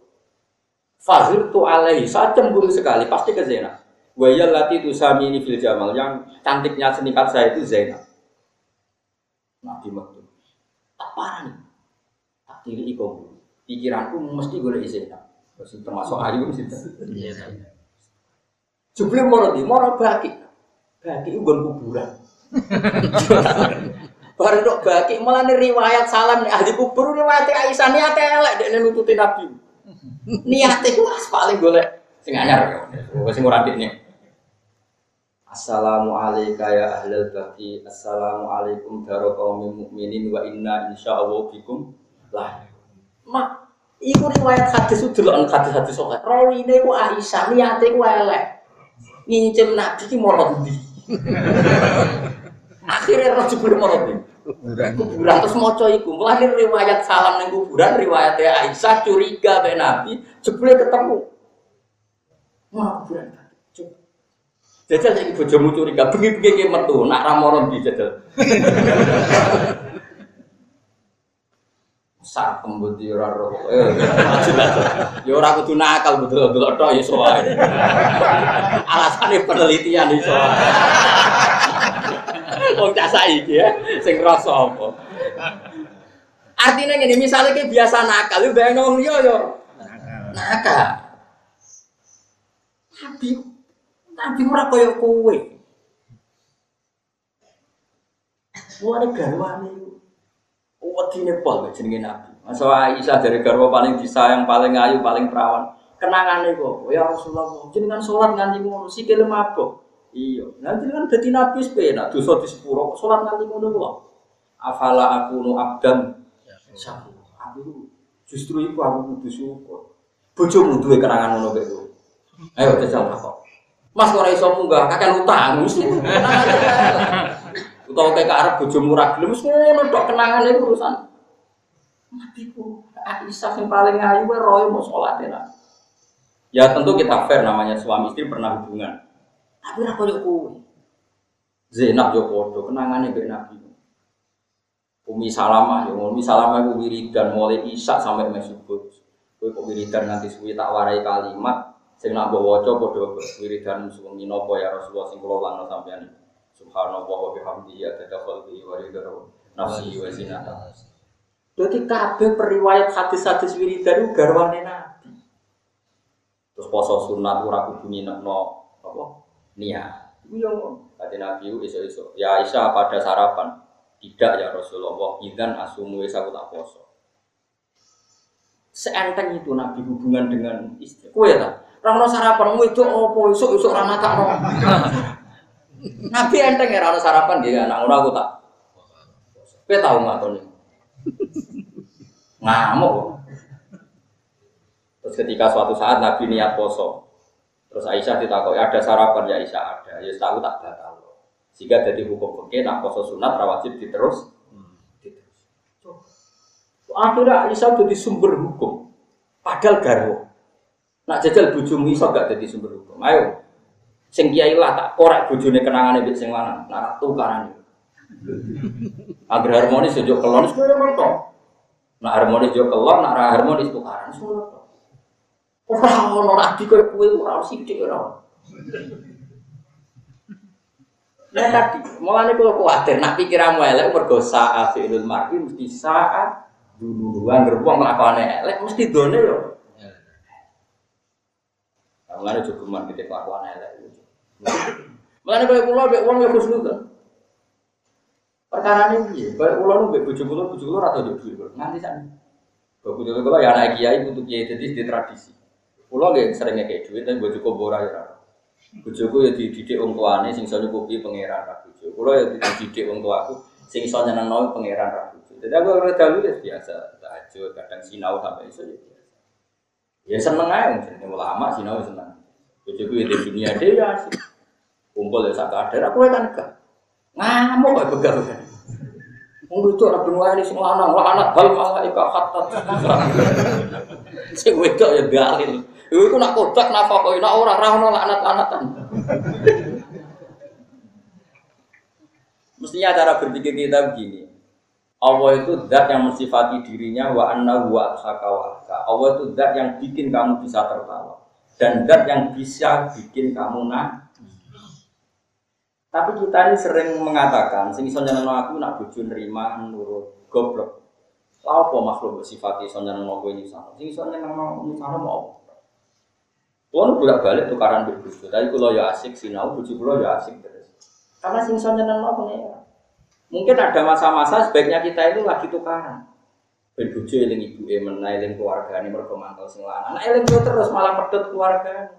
Fahir tu alaihi, saya cemburu sekali, pasti ke Zainab. Waya lati tu sami ini fil jamal, yang cantiknya senikat saya itu Zainab. Nabi metu. Tak parah nih. Tak tiri iko. Pikiranku mesti gue Zainab. Terus termasuk ayu di situ. Iya. Jebule moro di, moro baki. Baki kuburan. Baru dok baki, malah nih riwayat salam nih ahli kubur riwayat Aisyah niate elek dek nututi Nabi. Ku as paling golek sing anyar. Wis sing ora dikne. Assalamu alayka ya ahlal baqi. Assalamu alaikum daro qaumil mukminin wa inna insyaallah bikum lah. Mak, iku riwayat hadis itu delok hadis-hadis sok. Rawine ku Aisyah, niate ku elek. Ngincim Nabi ki moro ndi. Akhirnya jebule moro ndi. Kuburan. kuburan. Terus maca iku mulane riwayat salam ning kuburan riwayatnya Aisyah curiga be Nabi jebule ketemu. Wah kuburan. Jajal saiki bojomu curiga bengi-bengi ki metu nak ra moro ndi jajal? Sak yo ora roh eh yo ora kudu nakal betul-betul tok iso wae. Alasane penelitian iso wae Wong cah saiki ya, sing rasa apa? Artinya gini, misalnya kayak biasa nakal, lu bayang wong liya yo nakal. Nabi, Nabi ora kaya kowe. Mulane garwane. Wedine pol jenenge Nabi. Masa Aisyah dari garwa paling disayang, paling ayu, paling perawan. Kenangane kok, ya Rasulullah, jenengan sholat nganti ngono sikile mabuk. Iya, nanti kan dadi nabi sepena, dosa di sepuro, sholat nganti ngono kok. Afala aku nu abdan syakur. Aku justru itu aku kudu syukur. Bojomu duwe kenangan ngono kowe. Ayo jajal kok. Mas ora iso munggah kakek utang mesti kenangan. Utawa kayak arep bojomu ra gelem wis ngono tok kenangane urusan. Nabi ku Aisyah yang paling ayu wae roe mau sholat ya. Ya tentu kita fair namanya suami istri pernah hubungan. Tapi ora koyo kowe. Zainab yo padha kenangane mbek Nabi. Umi Salamah yo Umi Salamah iku wiridan mulai Isya sampai subuh. Kowe kok wiridan nganti suwi tak warai kalimat sing nak mbok waca padha wiridan suwengi napa ya Rasulullah sing kula langno sampeyan. Subhanallah wa bihamdihi adada khalqihi wa ridha nafsi wa zinata. Dadi kabeh periwayat hadis-hadis wiridan iku garwane Nabi. Terus poso sunat ora kudu nginepno apa? Niat. Yang kata Nabi iso-iso. Ya Aisyah pada sarapan. Tidak ya Rasulullah. Idan asumu wis aku tak poso. Seenteng itu Nabi hubungan dengan istri. Kue tak? Rano sarapan itu opo isuk rana tak no. Nabi enteng ya rano sarapan dia anak ngono aku tak. Kue tahu nggak tuh Ngamuk. Terus ketika suatu saat Nabi niat poso, Terus Aisyah ditakoki ada sarapan ya Aisyah ada. Ya tahu tak batal. Jika jadi hukum fikih nak poso sunat ra wajib diterus. diterus. Akhirnya Aisyah jadi sumber hukum. Padahal garwo. Nak jajal bojomu iso gak jadi sumber hukum. Ayo. Sing kiai lah tak korek bojone kenangane mbek sing lanang. Nak tukaran. Agar harmonis yo kelon ngono to. Nak harmonis yo kelon, nak harmonis tukaran to. Ora ono nabi koyo kowe ora sithik ora. Ya tadi, mulane kula kuwatir nak pikiranmu elek mergo saat fi'lul mar'i mesti saat dulu angger wong nglakone elek mesti done yo. Mulane cukup man kita kelakuan elek. Mulane kaya kula mbek wong ya khusnudzon. Perkara ini piye? Kaya kula nu mbek bojo kula, bojo kula ora tau dhuwit. Nganti sakniki. Bojo kula ya anak kiai kudu kiai dadi di tradisi. Kula nggih sering ngekek dhuwit tapi kula ora ya. Bojoku ya dididik wong tuane sing iso nyukupi pangeran ra bojo. Kula ya dididik wong tuaku sing iso nyenengno pangeran ra bojo. Jadi aku ora dalu ya biasa, tahajud, kadang sinau sampai iso ya biasa. Ya seneng ae jenenge ulama sinau ya seneng. Bojoku ya di dunia dia ya asik. Kumpul ya sak kadar aku kan enggak. Ngamuk kok begal-begal. Wong itu ben wae sing lanang, lanang bal malaika hatta. Sing wedok ya dalil. Iku nak kodak kok nak ora ra ono laknat-laknatan. Mestinya cara berpikir kita begini. Allah itu zat yang mensifati dirinya wa anna wa wa Allah itu zat yang bikin kamu bisa tertawa dan zat yang bisa bikin kamu nangis. Tapi kita ini sering mengatakan, sing iso aku nak bojo nerima nurut goblok. Lha apa makhluk bersifat iso nyenengno kowe sama. Sing iso nyenengno nyisano mau Kulo bolak-balik tukaran mbek bojo, tapi kulo ya asik sinau, bojo kulo ya asik terus. Karena sing iso nyenengno pengen. Mungkin ada masa-masa sebaiknya kita itu lagi tukaran. Ben bojo eling ibuke meneh eling keluargane mergo mantel sing lanang. Nah eling terus malah pedot keluarga.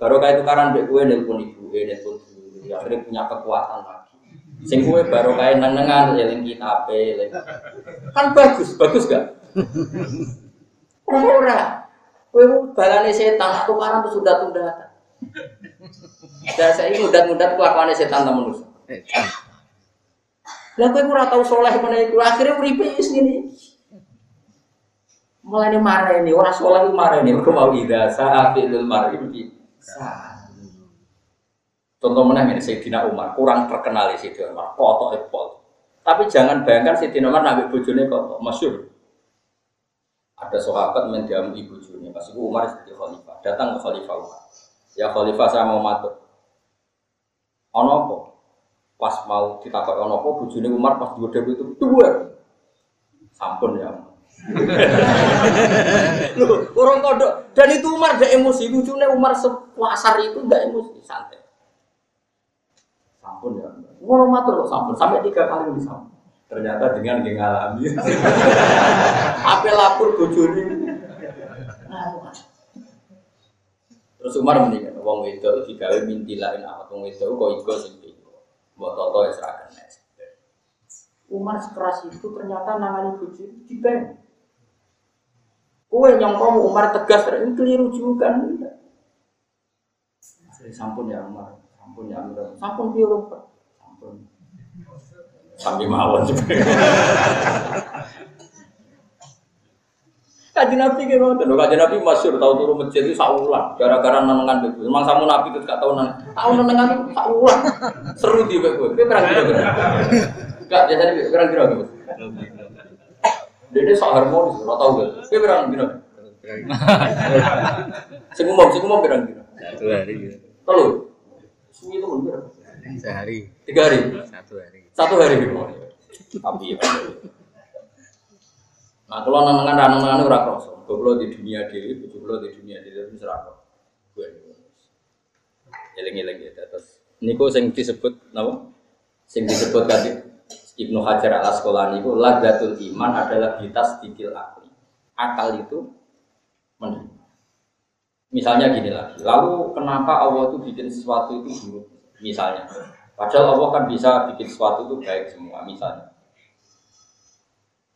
Baru kayak tukaran mbek kowe nelpon ibuke, nelpon ya akhirnya punya kekuatan lagi. Sing kowe baru kayak neng-nengan eling kitab eling. Kan bagus, bagus gak? Ora. Kowe balane setan tukaran tuh sudah tunda. Dan saya ini mudah-mudahan kelakuannya setan temen manusia. Lah kowe ora tau soleh meneh iku akhire uripe wis ngene. Mulane mareni ora soleh mareni mergo mau ida mar'i sa. Contoh mana ini Sayyidina Umar kurang terkenal Sayyidina Umar, kotok epol. Tapi jangan bayangkan Sayyidina Umar nabi bojone kotok, masyur. Ada sahabat mendiamu ibu bojone, pas itu Umar jadi khalifah, datang ke khalifah Umar. Ya khalifah saya mau matur. Ono apa? Pas mau ditakok ono apa bojone Umar pas dua itu dua. Sampun ya. Loh, orang kodok dan itu Umar gak emosi, lucunya Umar sewasar itu gak emosi, santai. Sampun ya. Ngono matur kok sampun sampai tiga kali bisa. Ternyata dengan dia ngalami. Apa lapor bojone. Terus Umar mendingan wong itu digawe minti lain apa wong itu kok iku sing iku. Mbok toto ya serahkan Umar sekeras itu ternyata nangani bojo dibeng. Kowe nyongko Umar tegas ini keliru juga. Sampun ya Umar. Sampun ya Amir. Sampun Pak? Sampun. Sampai mawon juga. Kaji Nabi kayak ngoten. Kaji Nabi masyur tahu turun masjid itu saulan. Gara-gara nenengan begitu. Memang kamu Nabi itu gak tahu nenengan. Tahu nenengan itu saulan. Seru di gue. Gue berang kira-kira. Gak biasanya berang kira-kira. Dia sok harmonis. Gak tahu gue. Gue berang kira. Sing umum, sing umum berang kira. Satu hari. Telur. Sunyi itu berapa? Sehari. Tiga hari. Satu hari. Satu hari. Tapi ya. Nah, kalau nang-nang nang-nang ora kroso. Goblok di dunia dhewe, goblok di dunia dhewe wis ora kroso. Gue. Eling-eling ya terus. Niku sing disebut napa? Sing disebut tadi Ibnu Hajar al Asqalani itu ladatul iman adalah bitas dikil akli. Akal itu menerima. Misalnya gini lagi, lalu kenapa Allah itu bikin sesuatu itu buruk? Misalnya, padahal Allah kan bisa bikin sesuatu itu baik semua. Misalnya,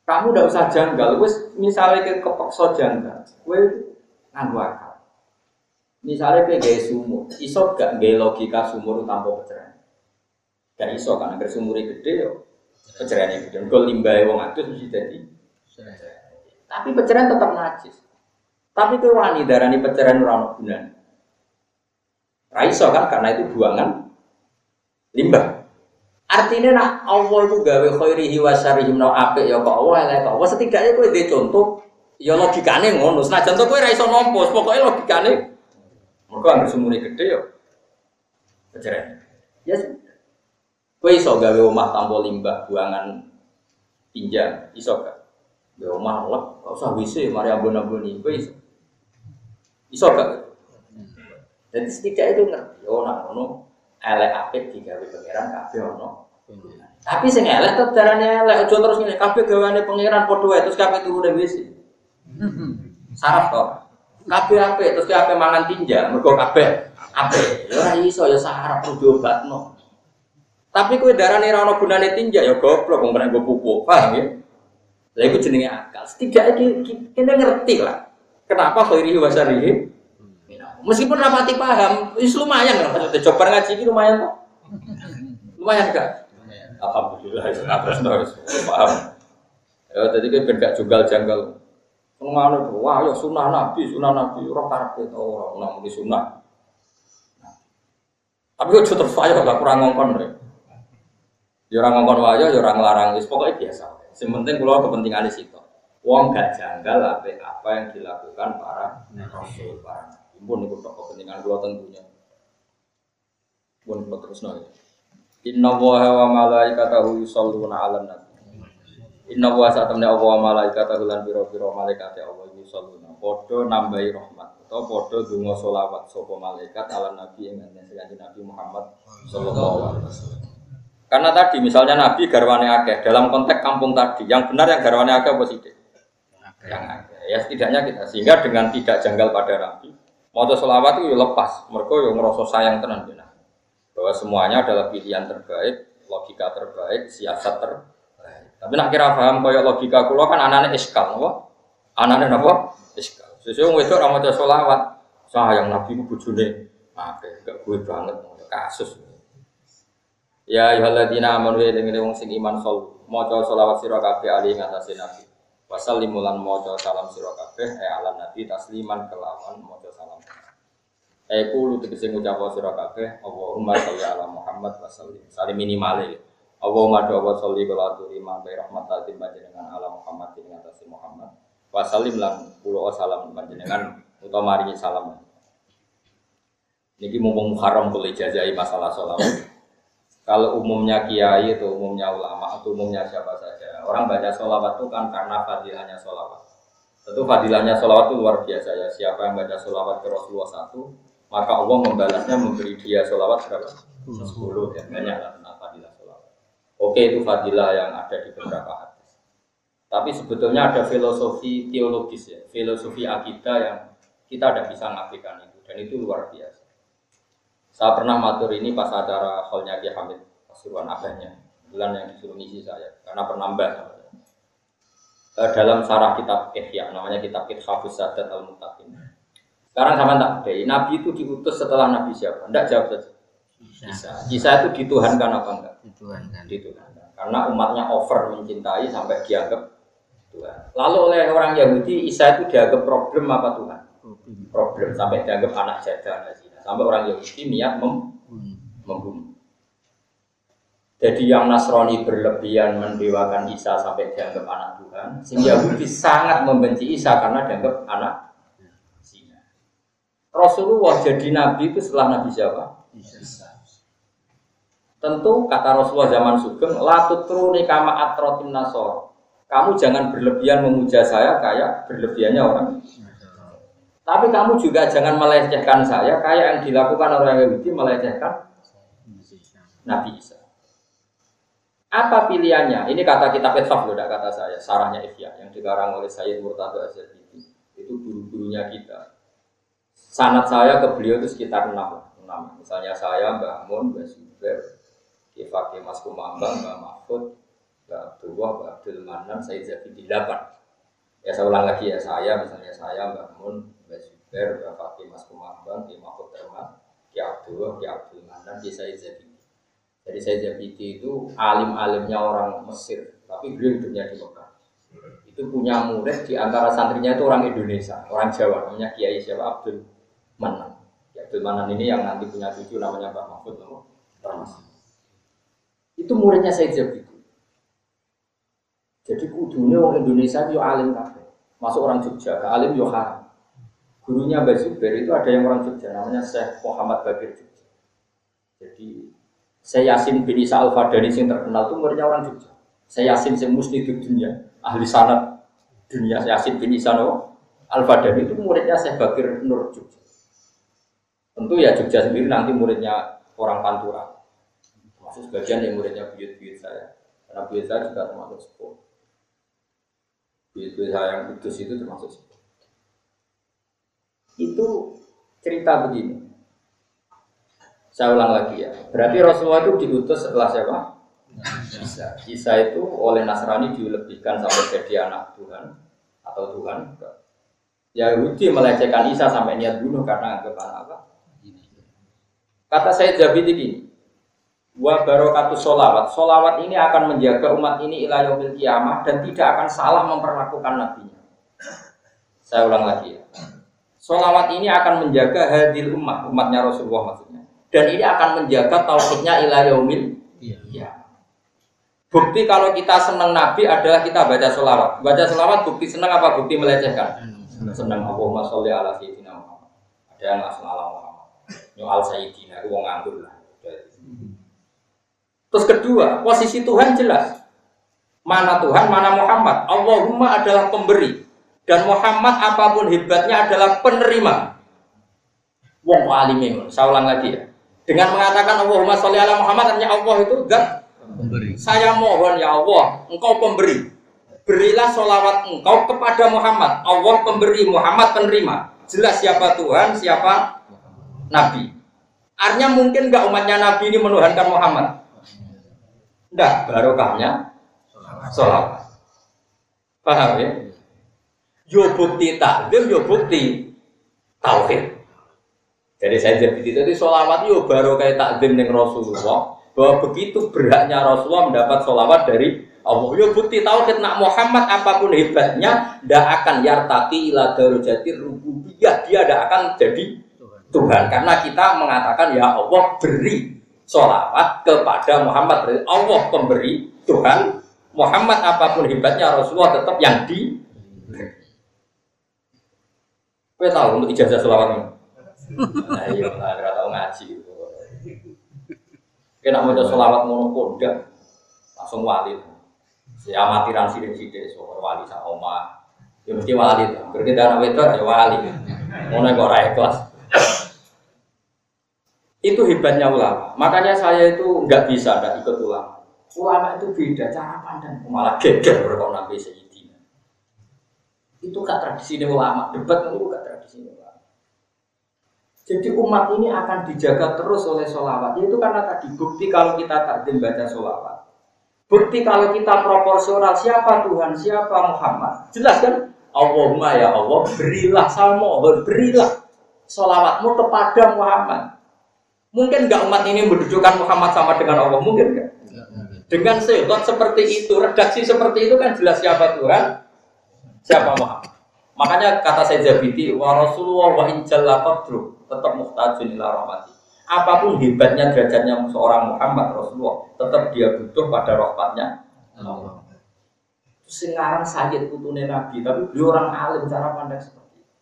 kamu udah usah janggal, wes misalnya ke kepekso janggal, wes nganggu akal. Misalnya ke gaya sumur, iso gak gaya logika sumur tanpa pencerahan? Gak iso kan, agar sumurnya gede yo, pencerahannya gede. Kalau limbah wong atus mesti jadi. Tapi pencerahan tetap najis. Tapi itu wani darani pencerahan ora ono gunane. Raiso kan karena itu buangan limbah. Artinya nak Allah itu gawe khairihi wa syarrihi no apik ya kok Allah elek kok. Setidaknya kowe dhe contoh ya logikane ngono. Senajan to kowe ra iso nampa, pokoke logikane mergo anggere sumure gede ya pencerahan. Ya. Kowe iso gawe omah tanpa limbah buangan pinjam, iso gak? Ya omah lek, gak usah WC, mari abon-aboni, kowe iso. Iso gak? Jadi setidaknya itu ngerti, oh nak ngono elek apik digawe pangeran kabeh ono. Tapi sing elek tetep darane elek, aja terus ngene kabeh gawane pangeran padha wae terus kabeh turu ning WC. Sarap to. Kabeh apik terus kabeh mangan tinja, mergo kabeh apik. Ya ora iso ya sarap kudu diobatno. Tapi kowe darane ora ono gunane tinja ya goblok wong nggo pupuk, paham ya? Lah iku jenenge akal. Setidaknya kita ngerti lah. Kenapa khairihi wa syarrihi? Meskipun rapati paham, wis lumayan kan maksudnya coba ngaji ini lumayan kok. Lumayan gak? Alhamdulillah, itu terus terus paham. Ya tadi kan ben gak janggal. Ngono tuh, wah ya sunah nabi, sunah nabi, orang karpet orang namun di sunah. Tapi kok terus aja gak kurang ngongkon. Ya orang ngongkon wae, ya orang larang, wis pokoknya biasa. Yang penting kepentingan di situ. Wong gak janggal apa apa yang dilakukan para rasul, para Pun itu kepentingan kalau tentunya. Pun terus nih. Inna wa malaikatahu yusalluna 'alan nabi. Inna wa satamne Allah wa malaikatahu lan pira-pira malaikat Allah yusalluna. Padha nambahi rahmat atau padha donga selawat sapa malaikat 'alan nabi ing kanjeng Nabi Muhammad sallallahu alaihi wasallam. Karena tadi misalnya Nabi garwane akeh dalam konteks kampung tadi, yang benar yang garwane akeh apa sithik? Yang akeh. Ya setidaknya kita sehingga dengan tidak janggal pada Nabi, mau selawat itu ya lepas, mereka yang ngerasa sayang tenan benar bahwa semuanya adalah pilihan terbaik, logika terbaik, siasat terbaik. Tapi nak kira paham logika kulo kan anaknya iskal, apa? Anaknya apa? Iskal. Sesuai itu ramadhan sholawat, sayang Nabi ku bujune, oke, gak gue banget, kasus. Ya ayyuhalladzina amanu ya dengan wong sing iman sol, maca sholawat sira kabeh ali ngatasé Nabi. Wasallimu lan maca salam sira kabeh e alam Nabi tasliman kelawan maca salam. Eh kulo tegese ngucap sira kabeh Allahumma sholli ala Muhammad wa sallim. Salim minimale. Allahumma do wa sholli kala aturi mambe rahmatatin panjenengan ala Muhammad ing atas Muhammad. Wa sallim kulo salam panjenengan utawa maringi salam. Niki mumpung haram kulo ijazai masalah sholawat. Kalau umumnya kiai atau umumnya ulama atau umumnya siapa saja, orang baca sholawat itu kan karena fadilahnya sholawat. Tentu fadilahnya sholawat itu luar biasa ya. Siapa yang baca sholawat ke Rasulullah satu, maka Allah membalasnya memberi dia sholawat berapa? Sepuluh ya banyak lah tentang fadilah sholawat. Oke itu fadilah yang ada di beberapa hadis. Tapi sebetulnya ada filosofi teologis ya, filosofi akidah yang kita tidak bisa ngaplikan itu dan itu luar biasa. Saya pernah matur ini pas acara hallnya Kiai Hamid Pasuruan abahnya, bulan yang disuruh ngisi saya karena penambah. Eh, dalam sarah kitab Ihya namanya kitab Hafuz Sadat al Mutaqin. Sekarang sama tak bedai, Nabi itu diutus setelah Nabi siapa? Tidak jawab saja. Bisa. Bisa itu dituhankan apa enggak? Dituhankan. Dituhankan. Karena umatnya over mencintai sampai dianggap Tuhan. Lalu oleh orang Yahudi Isa itu dianggap problem apa Tuhan? Problem sampai dianggap anak jadah. Sampai orang Yahudi niat mem membunuh. Jadi yang Nasrani berlebihan mendewakan Isa sampai dianggap anak Tuhan, sing Yahudi sangat membenci Isa karena dianggap anak zina. Rasulullah jadi nabi itu setelah Nabi siapa? Isa. Tentu kata Rasulullah zaman Sugeng, latut truni kama atrotin nasor. Kamu jangan berlebihan memuja saya kayak berlebihannya orang. Tapi kamu juga jangan melecehkan saya kayak yang dilakukan orang Yahudi melecehkan Nabi Isa. Apa pilihannya? Ini kata kitab Ethaf loh, tidak kata saya. Sarahnya Ihya yang dikarang oleh Sayyid Murtado Asyadidi. Itu guru-gurunya kita. Sanat saya ke beliau itu sekitar 6. 6. Misalnya saya, Mbak Mun, Mbak Zuber, Kifaki Mas Kumambang, Mbak Mahfud, Mbak Abdullah, Mbak Abdul Manan, Sayyid Zabidi 8. Ya saya ulang lagi ya, saya misalnya saya, Mbak Mun, Mbak Zuber, Mbak Fakih Mas Kumambang, Ki Mahfud Termat, Ki Abdullah, Ki Abdul Manan, Ki Sayyid Zabidi. Jadi saya Zabidi itu alim-alimnya orang Mesir, tapi beliau hidupnya di Mekah. Itu punya murid di antara santrinya itu orang Indonesia, orang Jawa, namanya Kiai siapa Abdul Manan. Ki Abdul Manan ini yang nanti punya cucu namanya Mbak Mahfud Termas. Itu muridnya Said Zabidi. Jadi kudunya orang Indonesia itu alim kabeh. Masuk orang Jogja, ke alim yo. Gurunya Mbak Zubair itu ada yang orang Jogja, namanya Syekh Muhammad Bakir Jogja. Jadi saya Yasin bin Isa Al Fadani yang terkenal itu muridnya orang Jogja. Saya Yasin yang musni di dunia, ahli sanat dunia. Saya Yasin bin Isa no, Al Fadani itu muridnya Syekh Bakir Nur Jogja. Tentu ya Jogja sendiri nanti muridnya orang Pantura. Termasuk sebagian yang muridnya buyut-buyut saya. Karena buyut saya juga termasuk sepuh. Buyut-buyut saya yang kudus itu termasuk sepuh. Itu cerita begini. Saya ulang lagi ya. Berarti Rasulullah itu diutus setelah siapa? Isa. Isa itu oleh Nasrani dilebihkan sampai jadi anak Tuhan atau Tuhan. Yahudi melecehkan Isa sampai niat bunuh karena anggapan apa? Kata saya Zabid ini, wa barokatu solawat. Solawat ini akan menjaga umat ini ila yaumil kiamah dan tidak akan salah memperlakukan nabinya. Saya ulang lagi ya. Solawat ini akan menjaga hadil umat, umatnya Rasulullah maksudnya. Dan ini akan menjaga tauhidnya ila yaumil Iya. Bukti kalau kita senang Nabi adalah kita baca solawat. Baca solawat bukti senang apa bukti melecehkan? Senang Allahumma sholli ala sayyidina Muhammad. Ada yang langsung ala Muhammad. Nyual sayyidina, wong nganggur lah. Terus kedua, posisi Tuhan jelas. Mana Tuhan, mana Muhammad. Allahumma adalah pemberi. Dan Muhammad apa pun hebatnya adalah penerima. Wong alim Saya ulang lagi ya. Dengan mengatakan Allahumma sholli ala Muhammad, artinya Allah itu zat Pemberi. saya mohon ya Allah, engkau pemberi. Berilah sholawat engkau kepada Muhammad. Allah pemberi, Muhammad penerima. Jelas siapa Tuhan, siapa Nabi. Artinya mungkin nggak umatnya Nabi ini menuhankan Muhammad? Enggak, barokahnya sholawat. Paham ya? Yo bukti takdim, yo bukti tauhid. Jadi saya jadi itu sholawat yo baru kayak takdim dengan Rasulullah. Bahwa begitu beratnya Rasulullah mendapat sholawat dari Allah. Yo bukti tauhid nak Muhammad apa pun hebatnya tidak akan yartaki ila darajati rububiyah. Dia tidak akan jadi Tuhan. Karena kita mengatakan ya Allah beri sholawat kepada Muhammad. Berarti Allah pemberi Tuhan. Muhammad apa pun hebatnya Rasulullah tetap yang di Kau tahu untuk ijazah sholawat ini? Nah, iya, lah, nggak tahu ngaji. Kena mau sholawat monopoda, langsung wali. Si amatiran sidik sidik, so wali sa oma. Ya mesti wali. Berarti anak wedok ya wali. Mau kok ora kelas. Itu hebatnya ulama. Makanya saya itu nggak bisa nggak ikut ulama. Ulama itu beda cara pandang. Malah geger berkau nabi Sayyidina. Itu gak tradisi ulama. Debat itu gak tradisi. Jadi umat ini akan dijaga terus oleh sholawat. Itu karena tadi bukti kalau kita takdim baca sholawat. Bukti kalau kita proporsional siapa Tuhan, siapa Muhammad. Jelas kan? Allahumma ya Allah, berilah salmo, berilah sholawatmu kepada Muhammad. Mungkin nggak umat ini mendudukan Muhammad sama dengan Allah? Mungkin nggak? Dengan segot seperti itu, redaksi seperti itu kan jelas siapa Tuhan, siapa Muhammad. Makanya kata saya Zabidi, wa Rasulullah wa injalla tetap muhtajun ila rahmati. Apa pun hebatnya derajatnya seorang Muhammad Rasulullah, tetap dia butuh pada rahmatnya Allah. Sekarang Sayyid putune Nabi, tapi dia orang alim cara pandang seperti itu.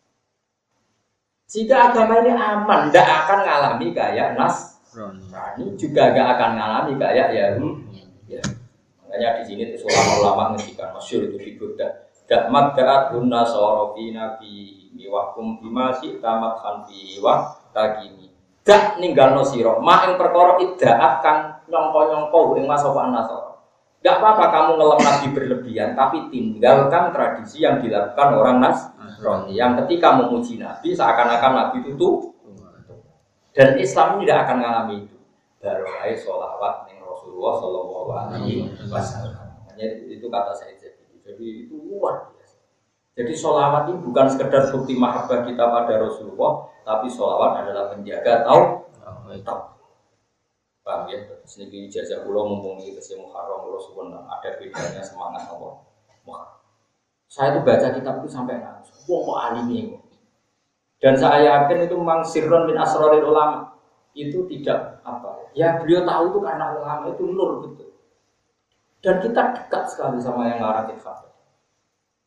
Jika agama ini aman, tidak akan ngalami kayak Nasrani, juga gak akan ngalami kayak. Ya. Makanya di sini tuh ulama-ulama ngendikan masyur itu di Buddha Dakmat da'at hunna sorofi nabi. Miwakum bima si tamat hanfi wa tagimi Dak ninggal no siro Ma yang perkara iddaat kang nyongko-nyongko Yang masokan nasoro Gak apa-apa kamu ngelem nabi berlebihan Tapi tinggalkan tradisi yang dilakukan orang Nasrani. Yang ketika memuji nabi Seakan-akan nabi itu tuh Dan Islam tidak akan mengalami itu. Baru aja sholawat Rasulullah Shallallahu Alaihi Wasallam. Itu kata saya jadi itu luar biasa. Jadi sholawat ini bukan sekedar bukti mahabbah kita pada Rasulullah, tapi sholawat adalah menjaga tau tahu. Paham ya? Sini ijazah pulau mumpung itu si Muharram ada bedanya semangat Allah. Saya itu baca kitab itu sampai nangis. Wah, kok alim ini? Dan saya yakin itu memang sirron bin asroril ulama itu tidak apa ya beliau tahu itu karena ulama itu nur dan kita dekat sekali sama yang ngarang Ithaf.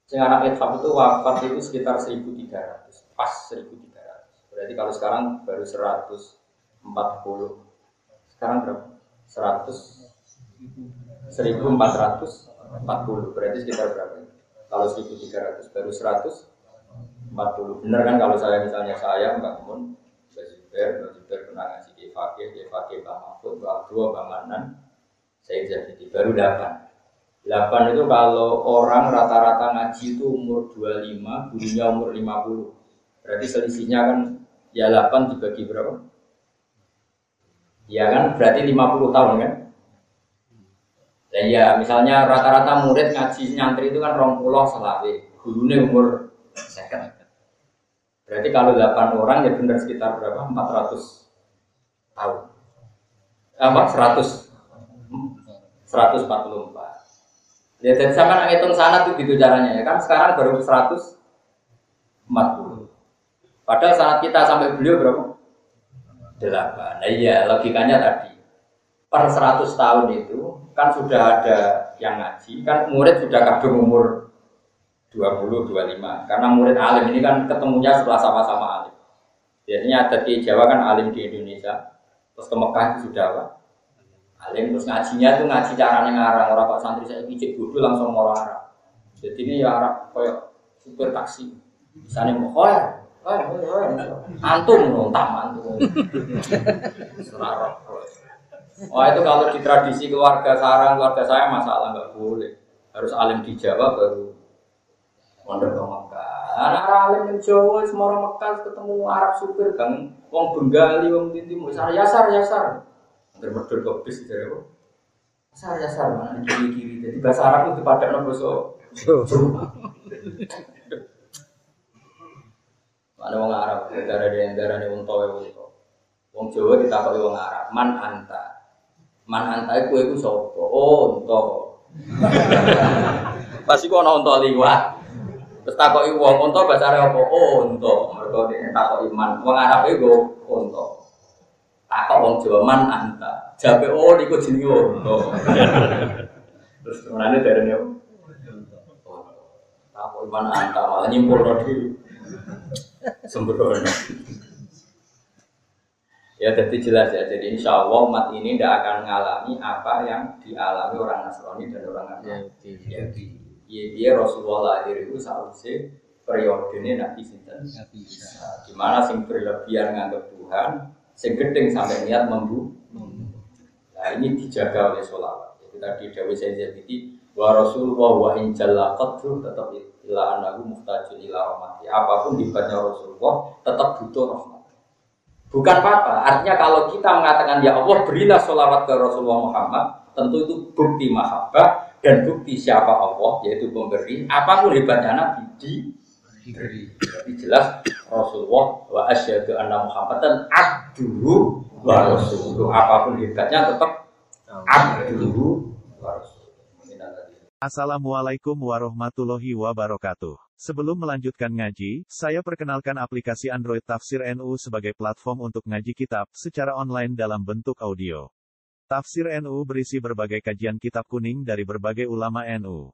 Yang ngarang itu wafat itu sekitar 1300, pas 1300. Berarti kalau sekarang baru 140. Sekarang berapa? 100 1440 berarti sekitar berapa? Kalau 1300 baru 140 benar kan kalau saya misalnya saya Mbak Mun Mbak Zubair Mbak Zubair pernah ngaji di Fakih, Bang Mahfud, Dua, Bang Manan, saya jadi baru 8. 8 itu kalau orang rata-rata ngaji itu umur 25, gurunya umur 50. Berarti selisihnya kan ya 8 dibagi berapa? Ya kan berarti 50 tahun kan? Dan ya misalnya rata-rata murid ngaji nyantri itu kan rong pulau selawe, gurunya umur second. Berarti kalau 8 orang ya benar sekitar berapa? 400 tahun. Apa? 100 144. Ya jadi sama ngitung sana tuh gitu caranya ya kan sekarang baru 140. Padahal saat kita sampai beliau berapa? 8. Nah iya logikanya tadi per 100 tahun itu kan sudah ada yang ngaji, kan murid sudah kadung umur 20, 25. Karena murid alim ini kan ketemunya setelah sama-sama alim. Biasanya ada di Jawa kan alim di Indonesia, terus ke Mekah itu sudah apa? Alim terus ngajinya tuh ngaji caranya ngarang orang pak santri saya pijit bodoh langsung orang Arab. Jadi ini ya Arab kayak super taksi. Misalnya mau koy, koy, koy, antum nontak antum. Serarok. Wah itu kalau di tradisi keluarga sarang keluarga saya masalah nggak boleh. Harus alim di Jawa baru mondok ke Mekah. Anak alim di Jawa semua orang Mekah ketemu Arab supir kan, wong Bengali, wong mau sar yasar yasar. Hampir medul ke bis dari apa? Mana kiri kiri. Jadi bahasa Arab itu pada nopo so. Mana wong Arab, negara di negara ini wong Tawe wong Tawe. Wong Jawa kita kali wong Arab, man anta. Man anta iku iku sapa? Oh, unta. Pasti ana unta liwat. Terus takoki wong unta bahasa Arab apa? Oh, unta. Mergo nek takoki man, wong Arab iku unta. Takok wong Jawa man anta. Jabe oh niku jenenge unta. Terus menane derene apa? Takoki man anta malah nyimpulno dhewe. Sembrono. Ya jadi jelas ya. Jadi insya Allah umat ini tidak akan mengalami apa yang dialami orang Nasrani dan orang Yahudi. Iya dia Rasulullah lahir itu seharusnya periode ini Nabi Sinten. Gimana sing berlebihan nganggap Tuhan, sing gedeng sampai niat membu. Nah ini dijaga oleh sholawat. Jadi tadi Dewi saya jadi wa Rasulullah wa in jalla qadru tetap ila anahu muhtajun ila rahmati. Apa pun hebatnya Rasulullah tetap butuh rahmat. Bukan apa-apa. Artinya kalau kita mengatakan ya Allah berilah sholawat ke Rasulullah Muhammad, tentu itu bukti mahabbah dan bukti siapa Allah yaitu pemberi. Apa pun hebatnya Nabi diberi. Jadi jelas Rasulullah wa asyhadu anna Muhammadan abduhu wa rasuluhu. Apa pun hebatnya tetap abduhu wa. Assalamualaikum warahmatullahi wabarakatuh. Sebelum melanjutkan ngaji, saya perkenalkan aplikasi Android Tafsir NU sebagai platform untuk ngaji kitab secara online dalam bentuk audio. Tafsir NU berisi berbagai kajian kitab kuning dari berbagai ulama NU.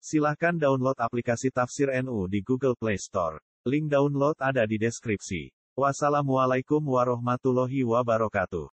Silahkan download aplikasi Tafsir NU di Google Play Store. Link download ada di deskripsi. Wassalamualaikum warahmatullahi wabarakatuh.